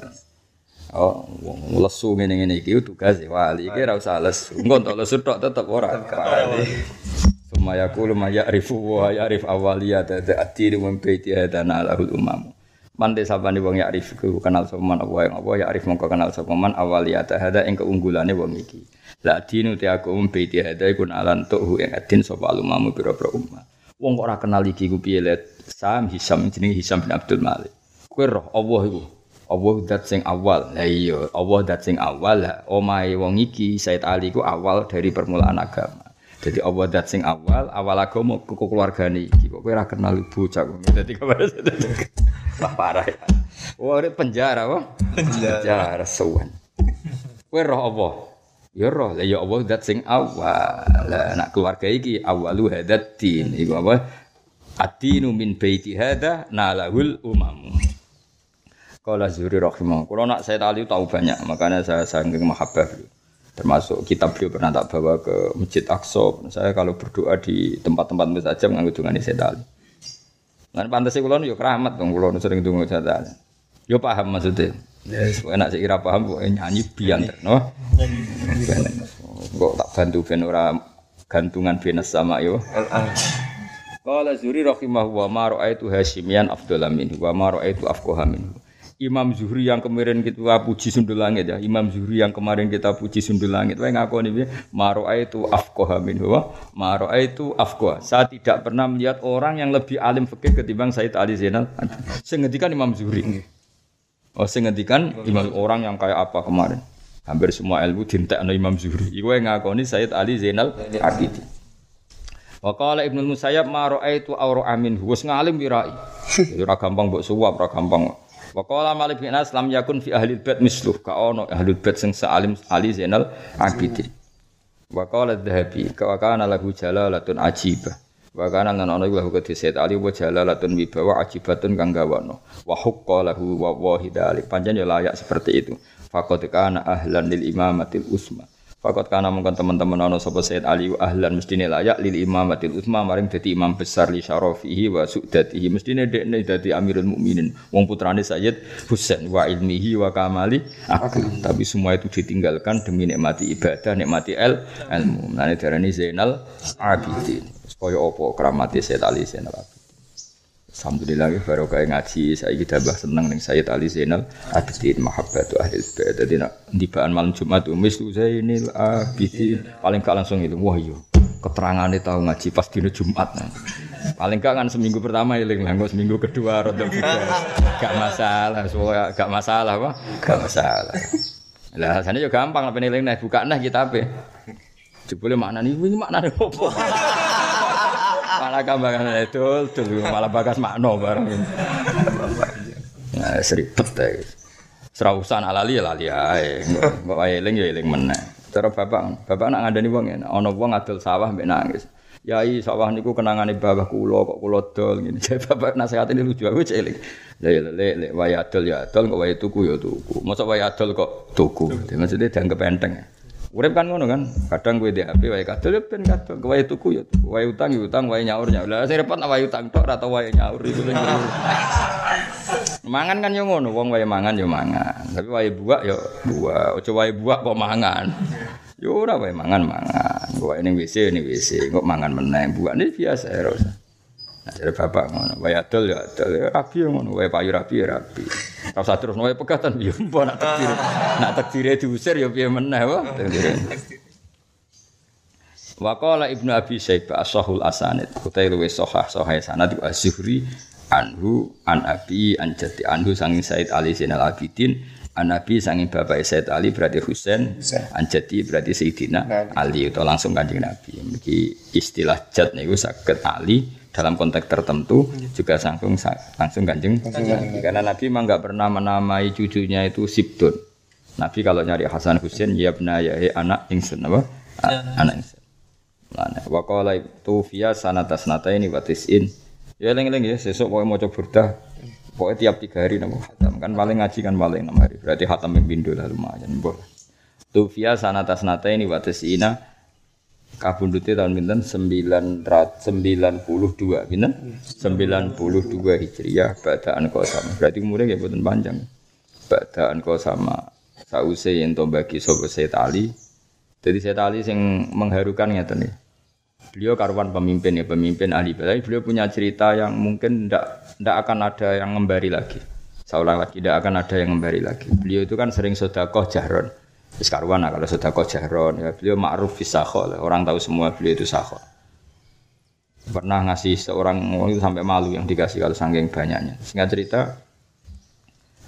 Oh, wong lesu ngene-ngene iki tugas wali iki ora usah lesu. Engko entuk lesu tok tetep ora wali. Suma yaqulu ma ya'rifu wa ya'rif awaliyat ta'tir wa baiti hadana lahul umam. Man desa bani wong ya'rif ku kenal sapa man yang apa ya'rif mongko kenal sapa man awaliyat hada ing keunggulane wong iki. La dinu te aku um baiti hada iku nalan tuhu ing adin sapa alumamu pira-pira ummah. Wong kok ora kenal iki ku piye let Sam Hisam jenenge Hisam bin Abdul Malik. Kowe roh Allah iku. Allah dat sing awal. Lah iya, Allah dat sing awal. Omahe wong iki Said Ali ku awal dari permulaan agama. Jadi Allah dat sing awal, awal agama ke keluargane iki. Kok ora kenal bocah kok. Dadi kemarin Wah parah ya. Wah, ini penjara wah. Penjara. Penjara suwan. Kowe roh Allah. Ya roh, lah ya Allah dat sing awal. Lah anak keluarga iki awalu hadat din. Iku apa? Ad-dinu min baiti hada nalahul umamu. Kala Zuhri rahimah. Kalau nak saya tali tahu banyak, makanya saya sangat mahabbah. Termasuk kitab beliau pernah tak bawa ke Masjid Aqsa. Saya kalau berdoa di tempat-tempat mustajab nganggo dungane saya tali. Lan pantes kula yo keramat dong kula sering saya tali. Yo paham maksudnya. Yes, enak sih kira paham kok nyanyi bianter, no? Kok tak bantu ben ora gantungan benes sama yo. Qala Zuri rahimahu wa ma ra'aitu Hasyimian afdhala minhu wa ma ra'aitu afqaha minhu. Imam Zuhri yang kemarin kita puji sundul langit ya. Imam Zuhri yang kemarin kita puji sundul langit. Wae ngaku nih maroa itu afqaha minhu wa maroa itu afqaha. Saya tidak pernah melihat orang yang lebih alim fikih ketimbang Said Ali Zainal. Sing ngendikan Imam Zuhri. Oh sing ngendikan Imam orang yang kayak apa kemarin. Hampir semua ilmu dintekno Imam Zuhri. Iku yang ngakoni Said Ali Zainal Abidin. Wa qala Ibnu Musayyab ma raaitu awra amin wis ngalim wirai. Ora gampang mbok suwap, ora gampang. Wa qala Malik bin Anas lam yakun fi ahli bait misluh ka ono ahli bait sing salim Ali Zainal Abidin. Wa qala Dzahabi ka kana lahu jalalatun ajibah. Wa kana lan ono lahu kedhi Said Ali wa jalalatun wibawa ajibatun kang gawono. Wa hukka lahu wa wahidalik. Panjen ya layak seperti itu. Faqad kana ahlan lil imamatil usma. Fakot kana mungkin teman-teman ana sapa Sayyid Ali ahlan mestine layak lil imamatil usma maring dadi imam besar li syarafihi wa su'datihi. Mestine dekne dadi amirul mukminin. Wong putrane Sayyid Husain wa ilmihi wa kamali akal tapi semua itu ditinggalkan demi nikmati ibadah nikmati el ilmu. Menane darani Zainal Abidin. Kaya apa? Keramati Sayyid Ali Zainal Abidin Alhamdulillah baru kayak ngaji. Saya kita bah seneng nih Sayyid Ali Zainal Abidin mahabbatu ahli bait. Jadi nak dibaan malam Jumat umis tuh Zainal Abidin. Paling gak langsung itu wah yo keterangan tahu ngaji pas dino Jumat. Nah. paling gak kan seminggu pertama iling lah seminggu kedua rodo gak masalah soalnya gak masalah wah gak masalah. Lah sana juga gampang lah peniling nih buka nah kita apa Jebule makna nih ini makna apa malah kambangan itu dul malah bagas makno bareng nah seribet deh serausan alali ya lali ae wae eling ya eling meneh cara bapak bapak nak ngandani wong ya ana wong adol sawah mbek nangis Yai sawah niku kenangane babah kula kok kula dol ngene. Jadi bapak nasihat ini lucu aku celik. Ya ya lek lek wae adol ya adol kok wae tuku ya tuku. Masa wae adol kok tuku. Maksudnya dianggap enteng. Urip kan ngono kan, kadang gue di HP wae kadol ya ben kadol, wae tuku ya tuku, wae utang ya utang, wae nyaur nyaur. Lah sing repot wae utang tok atau wae nyaur itu Mangan kan yo ngono, wong wae mangan yo mangan. Tapi wae buak yo buak, aja wae buak kok mangan. Yo ora wae mangan mangan. Wae ning WC ning WC, kok mangan meneh. Buak ini biasa ya Nah, jadi bapak ngono, wae adol ya adol, ya rapi ngono, wae payu rapi ya rapi. Kau usah terus wae pegatan ya mbok nak takdir. Nak takdire diusir ya piye meneh wae. Wa qala Ibnu Abi Syaibah as-sahul asanid, kutai luwe sahah sahih sanad az-Zuhri anhu an Abi an jati anhu sanging Said Ali Zainal Abidin an Nabi sanging bapak Said Ali berarti Husain an jati berarti Sayyidina Ali itu langsung kanjeng Nabi. Iki istilah jat niku saged Ali dalam konteks tertentu juga langsung langsung kanjeng karena Nabi memang nggak pernah menamai cucunya itu Sibdun. Nabi kalau nyari Hasan Husain ya benar ya anak ingsun apa? Anak ingsun. Lana wakola itu via sanata sanata ini batisin ya leng-leng ya sesuk mau coba burdah. Pokoknya tiap tiga hari nama hatam. Kan paling ngaji kan paling enam hari. Berarti hatam yang bindu lah lumayan boleh tu via sanata sanata ini batisina kabundute tahun pinten? 992 pinten? 92 Hijriah badaan sama berarti umurnya kayak boten panjang. Badaan sama sause yang to bagi sapa Sayyid Ali. Jadi Sayyid Ali sing mengharukan ngeten nih beliau karuan pemimpin ya pemimpin ahli. Tapi beliau punya cerita yang mungkin ndak ndak akan ada yang ngembari lagi. Seolah lagi tidak akan ada yang ngembari lagi. Beliau itu kan sering sodakoh jahron Wis karuan kalau sudah jahron ya beliau ma'ruf fisakho orang tahu semua beliau itu sakho. Pernah ngasih seorang orang itu sampai malu yang dikasih kalau saking banyaknya. Singkat cerita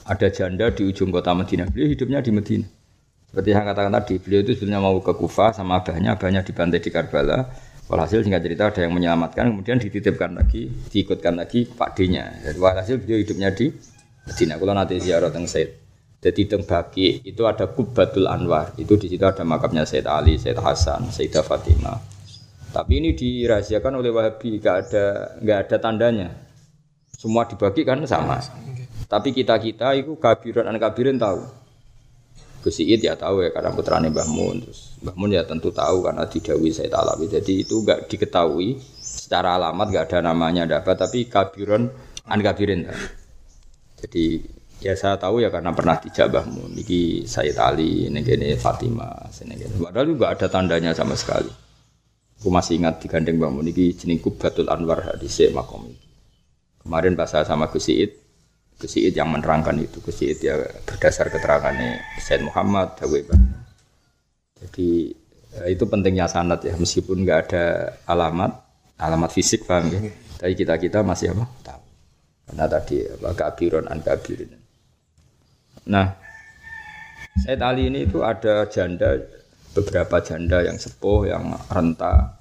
ada janda di ujung kota Madinah. Beliau hidupnya di Madinah. Seperti yang katakan tadi, beliau itu sebenarnya mau ke Kufah sama abahnya, abahnya dibantai di Karbala. Walhasil singkat cerita ada yang menyelamatkan, kemudian dititipkan lagi, diikutkan lagi Pak D-nya. Jadi walhasil beliau hidupnya di Madinah. Kalau nanti ziarah teng Said. Jadi teng Baki itu ada Kubatul Anwar. Itu di situ ada makamnya Said Ali, Said Hasan, Sayyidah Fatimah. Tapi ini dirahasiakan oleh Wahabi, nggak ada nggak ada tandanya. Semua dibagi kan sama. Tapi kita kita itu kabiran dan kabirin tahu. Gus ya tahu ya karena putrane Mbah Mun. Terus Mbah Mun ya tentu tahu karena didawi Said Alawi. Jadi itu nggak diketahui secara alamat nggak ada namanya dapat tapi kabiron an kabirin. Jadi Ya saya tahu ya karena pernah dijabahmu. Niki Sayyid Ali, ini Fatimah, ini Padahal juga ada tandanya sama sekali. Aku masih ingat digandeng bangun niki jenengku Batul Anwar hadis makom Kemarin pas saya sama Gus Iid, Gus Iid yang menerangkan itu. Gus Iid ya berdasar keterangannya Said Muhammad, Dawe Jadi eh, itu pentingnya sanat ya, meskipun nggak ada alamat, alamat fisik paham ya. Tapi kita kita masih apa? Tahu. Karena tadi apa kabiron an kabirin. Nah, Said Ali ini itu ada janda beberapa janda yang sepuh yang renta.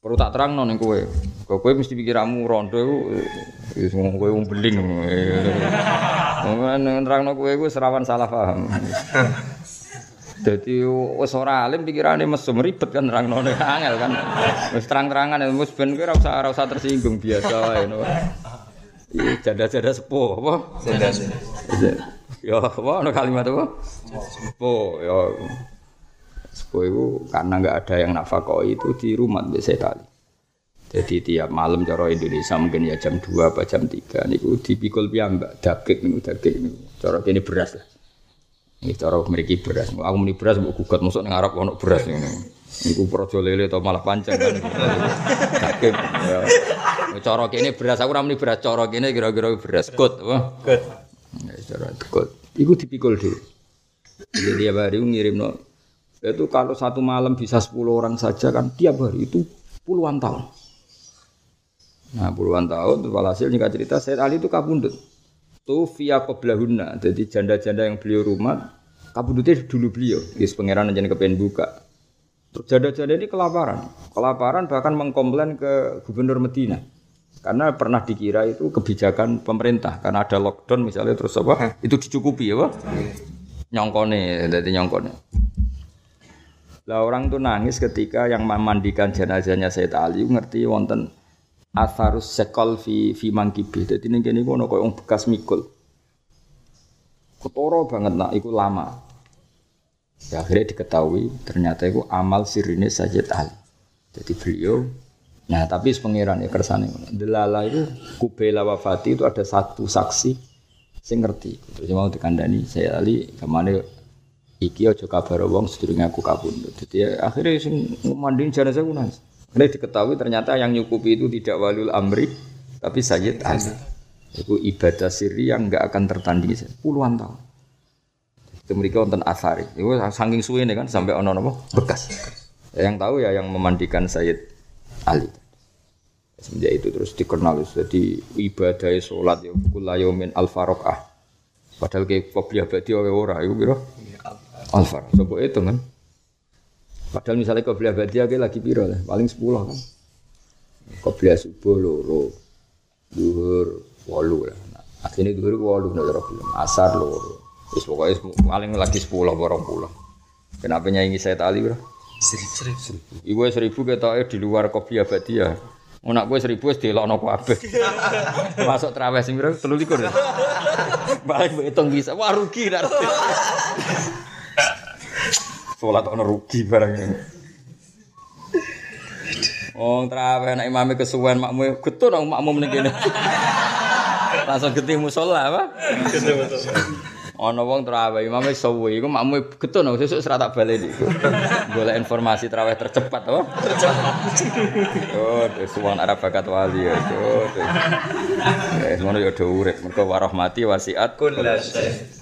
Perlu tak terang non kue. Kue mesti pikiramu rondo itu semua kue um beling. Mungkin terang no kue gue serawan salah paham. Jadi wes ora alim pikirane mesum ribet kan terang none angel kan. Wis terang-terangan wis ben kowe ora usah ora usah tersinggung biasa wae iya janda-janda sepuh apa? Janda. Ya apa ono kalimat apa sepuh ya sepuh itu karena nggak ada yang nafakoi itu di rumah biasa kali jadi tiap malam cara Indonesia mungkin ya jam 2 apa jam 3 niku dipikul piyambak daging niku daging niku cara kene beras lah ini cara memiliki beras. Aku meni beras mbok gugat masuk ning Arab ono beras ngene. Iku projo lele atau malah pancen kan. Daging. Ya. Cara kene beras aku ora meni beras, cara kene kira-kira beras gut apa? Good. Ya cara gut. Iku dipikul dhewe. Jadi tiap hari ngirim no. Itu kalau satu malam bisa 10 orang saja kan tiap hari itu puluhan tahun. Nah puluhan tahun, walhasil jika cerita Said Ali itu kabundut tu via qoblahunna. Jadi janda-janda yang beliau rumah kabudutnya dulu beliau. Yes pangeran aja kepengen buka. Terus janda-janda ini kelaparan. Kelaparan bahkan mengkomplain ke gubernur Medina. Karena pernah dikira itu kebijakan pemerintah karena ada lockdown misalnya terus apa itu dicukupi ya Pak? nyongkone jadi nyongkone lah orang tuh nangis ketika yang memandikan jenazahnya Said Ali ngerti wonten atharus sekol fi fi mangkibi. Dadi ning kene iku ana koyo bekas mikul. Ketoro banget nak iku lama. Ya akhirnya diketahui ternyata itu amal sirine Sayyid Ali. Jadi beliau Nah, tapi pengiran ya kersane Delala itu kubela wafati itu ada satu saksi sing ngerti. Terus mau dikandani saya Ali ke mana iki aja kabar wong sedurunge aku kabundut. Jadi ya, akhirnya sing mandiin jenazah ku nangis. Ini diketahui ternyata yang nyukupi itu tidak walul amri, tapi Sayyid Ali. Itu ibadah siri yang nggak akan tertandingi puluhan tahun. Itu mereka nonton asari. Itu saking suwe kan sampai ono nopo bekas. Ya, yang tahu ya yang memandikan Sayyid Ali. Semenjak itu terus dikenal jadi ibadah sholat ya kulayomin al farokah. Padahal kayak kopi abadi ora itu biro al farokah. Coba itu kan. Padahal misalnya beli abadi lagi piro lah, paling sepuluh kan. Beli subuh loro, duhur walu lah. Nah, akhirnya duhur walu nih cara film, asar loro. Terus pokoknya paling lagi sepuluh borong pulau. Kenapa nyanyi saya tali bro? Seribu. Seribu. Ibu seribu kita di luar kopi abadi ya. Unak gue seribu es delok nopo abe. Masuk terawih sing bro, telu likur. Balik hitung bisa, wah rugi dah. Sholat ono rugi barang ini. Oh, terawih nek imame kesuwen makmu getun nang makmum ning kene. Langsung getih musala apa? Betul betul. Ono wong terawih imame suwi iku makmu getun nang sesuk serat tak baleni. Golek informasi terawih tercepat apa? Tercepat. Oh, suwan Arab bakat wali ya. Oh, eh ngono ya do urip mergo warahmati wasiat Kulla syai.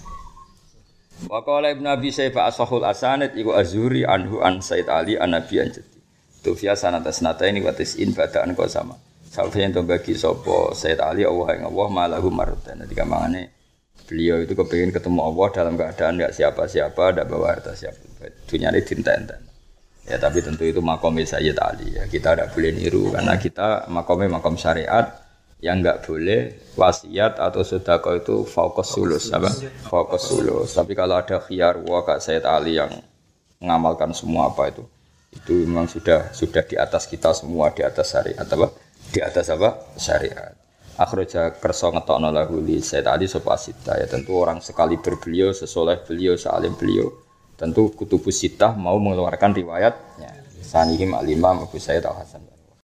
Wa qala Ibnu Abi Syaibah asahul asanid iku Azuri anhu an Said Ali an Nabi an Jadi. Tufia sanata sanata ini wa tis'in badaan kau sama. Sampai yang bagi sopo Said Ali Allah yang Allah malahu marutan. Jadi kamangane beliau itu kepingin ketemu Allah dalam keadaan nggak siapa-siapa, tidak bawa harta siapa. Dunia ini dinten Ya tapi tentu itu makomnya Sayyid Ali. Ya. Kita tidak boleh niru karena kita makomnya makom syariat yang nggak boleh wasiat atau sedekah itu fokus sulus apa? Fokus sulus. Tapi kalau ada khiyar wah kak Sayyid Ali yang mengamalkan semua apa itu itu memang sudah sudah di atas kita semua di atas syariat apa? Di atas apa? Syariat akhraja kerso ngetokno lahu li Ali sopasita ya tentu orang sekali berbeliau sesoleh beliau salim beliau tentu kutubus sitah mau mengeluarkan riwayatnya. Sanihim al-imam Abu Sayyid al-Hasan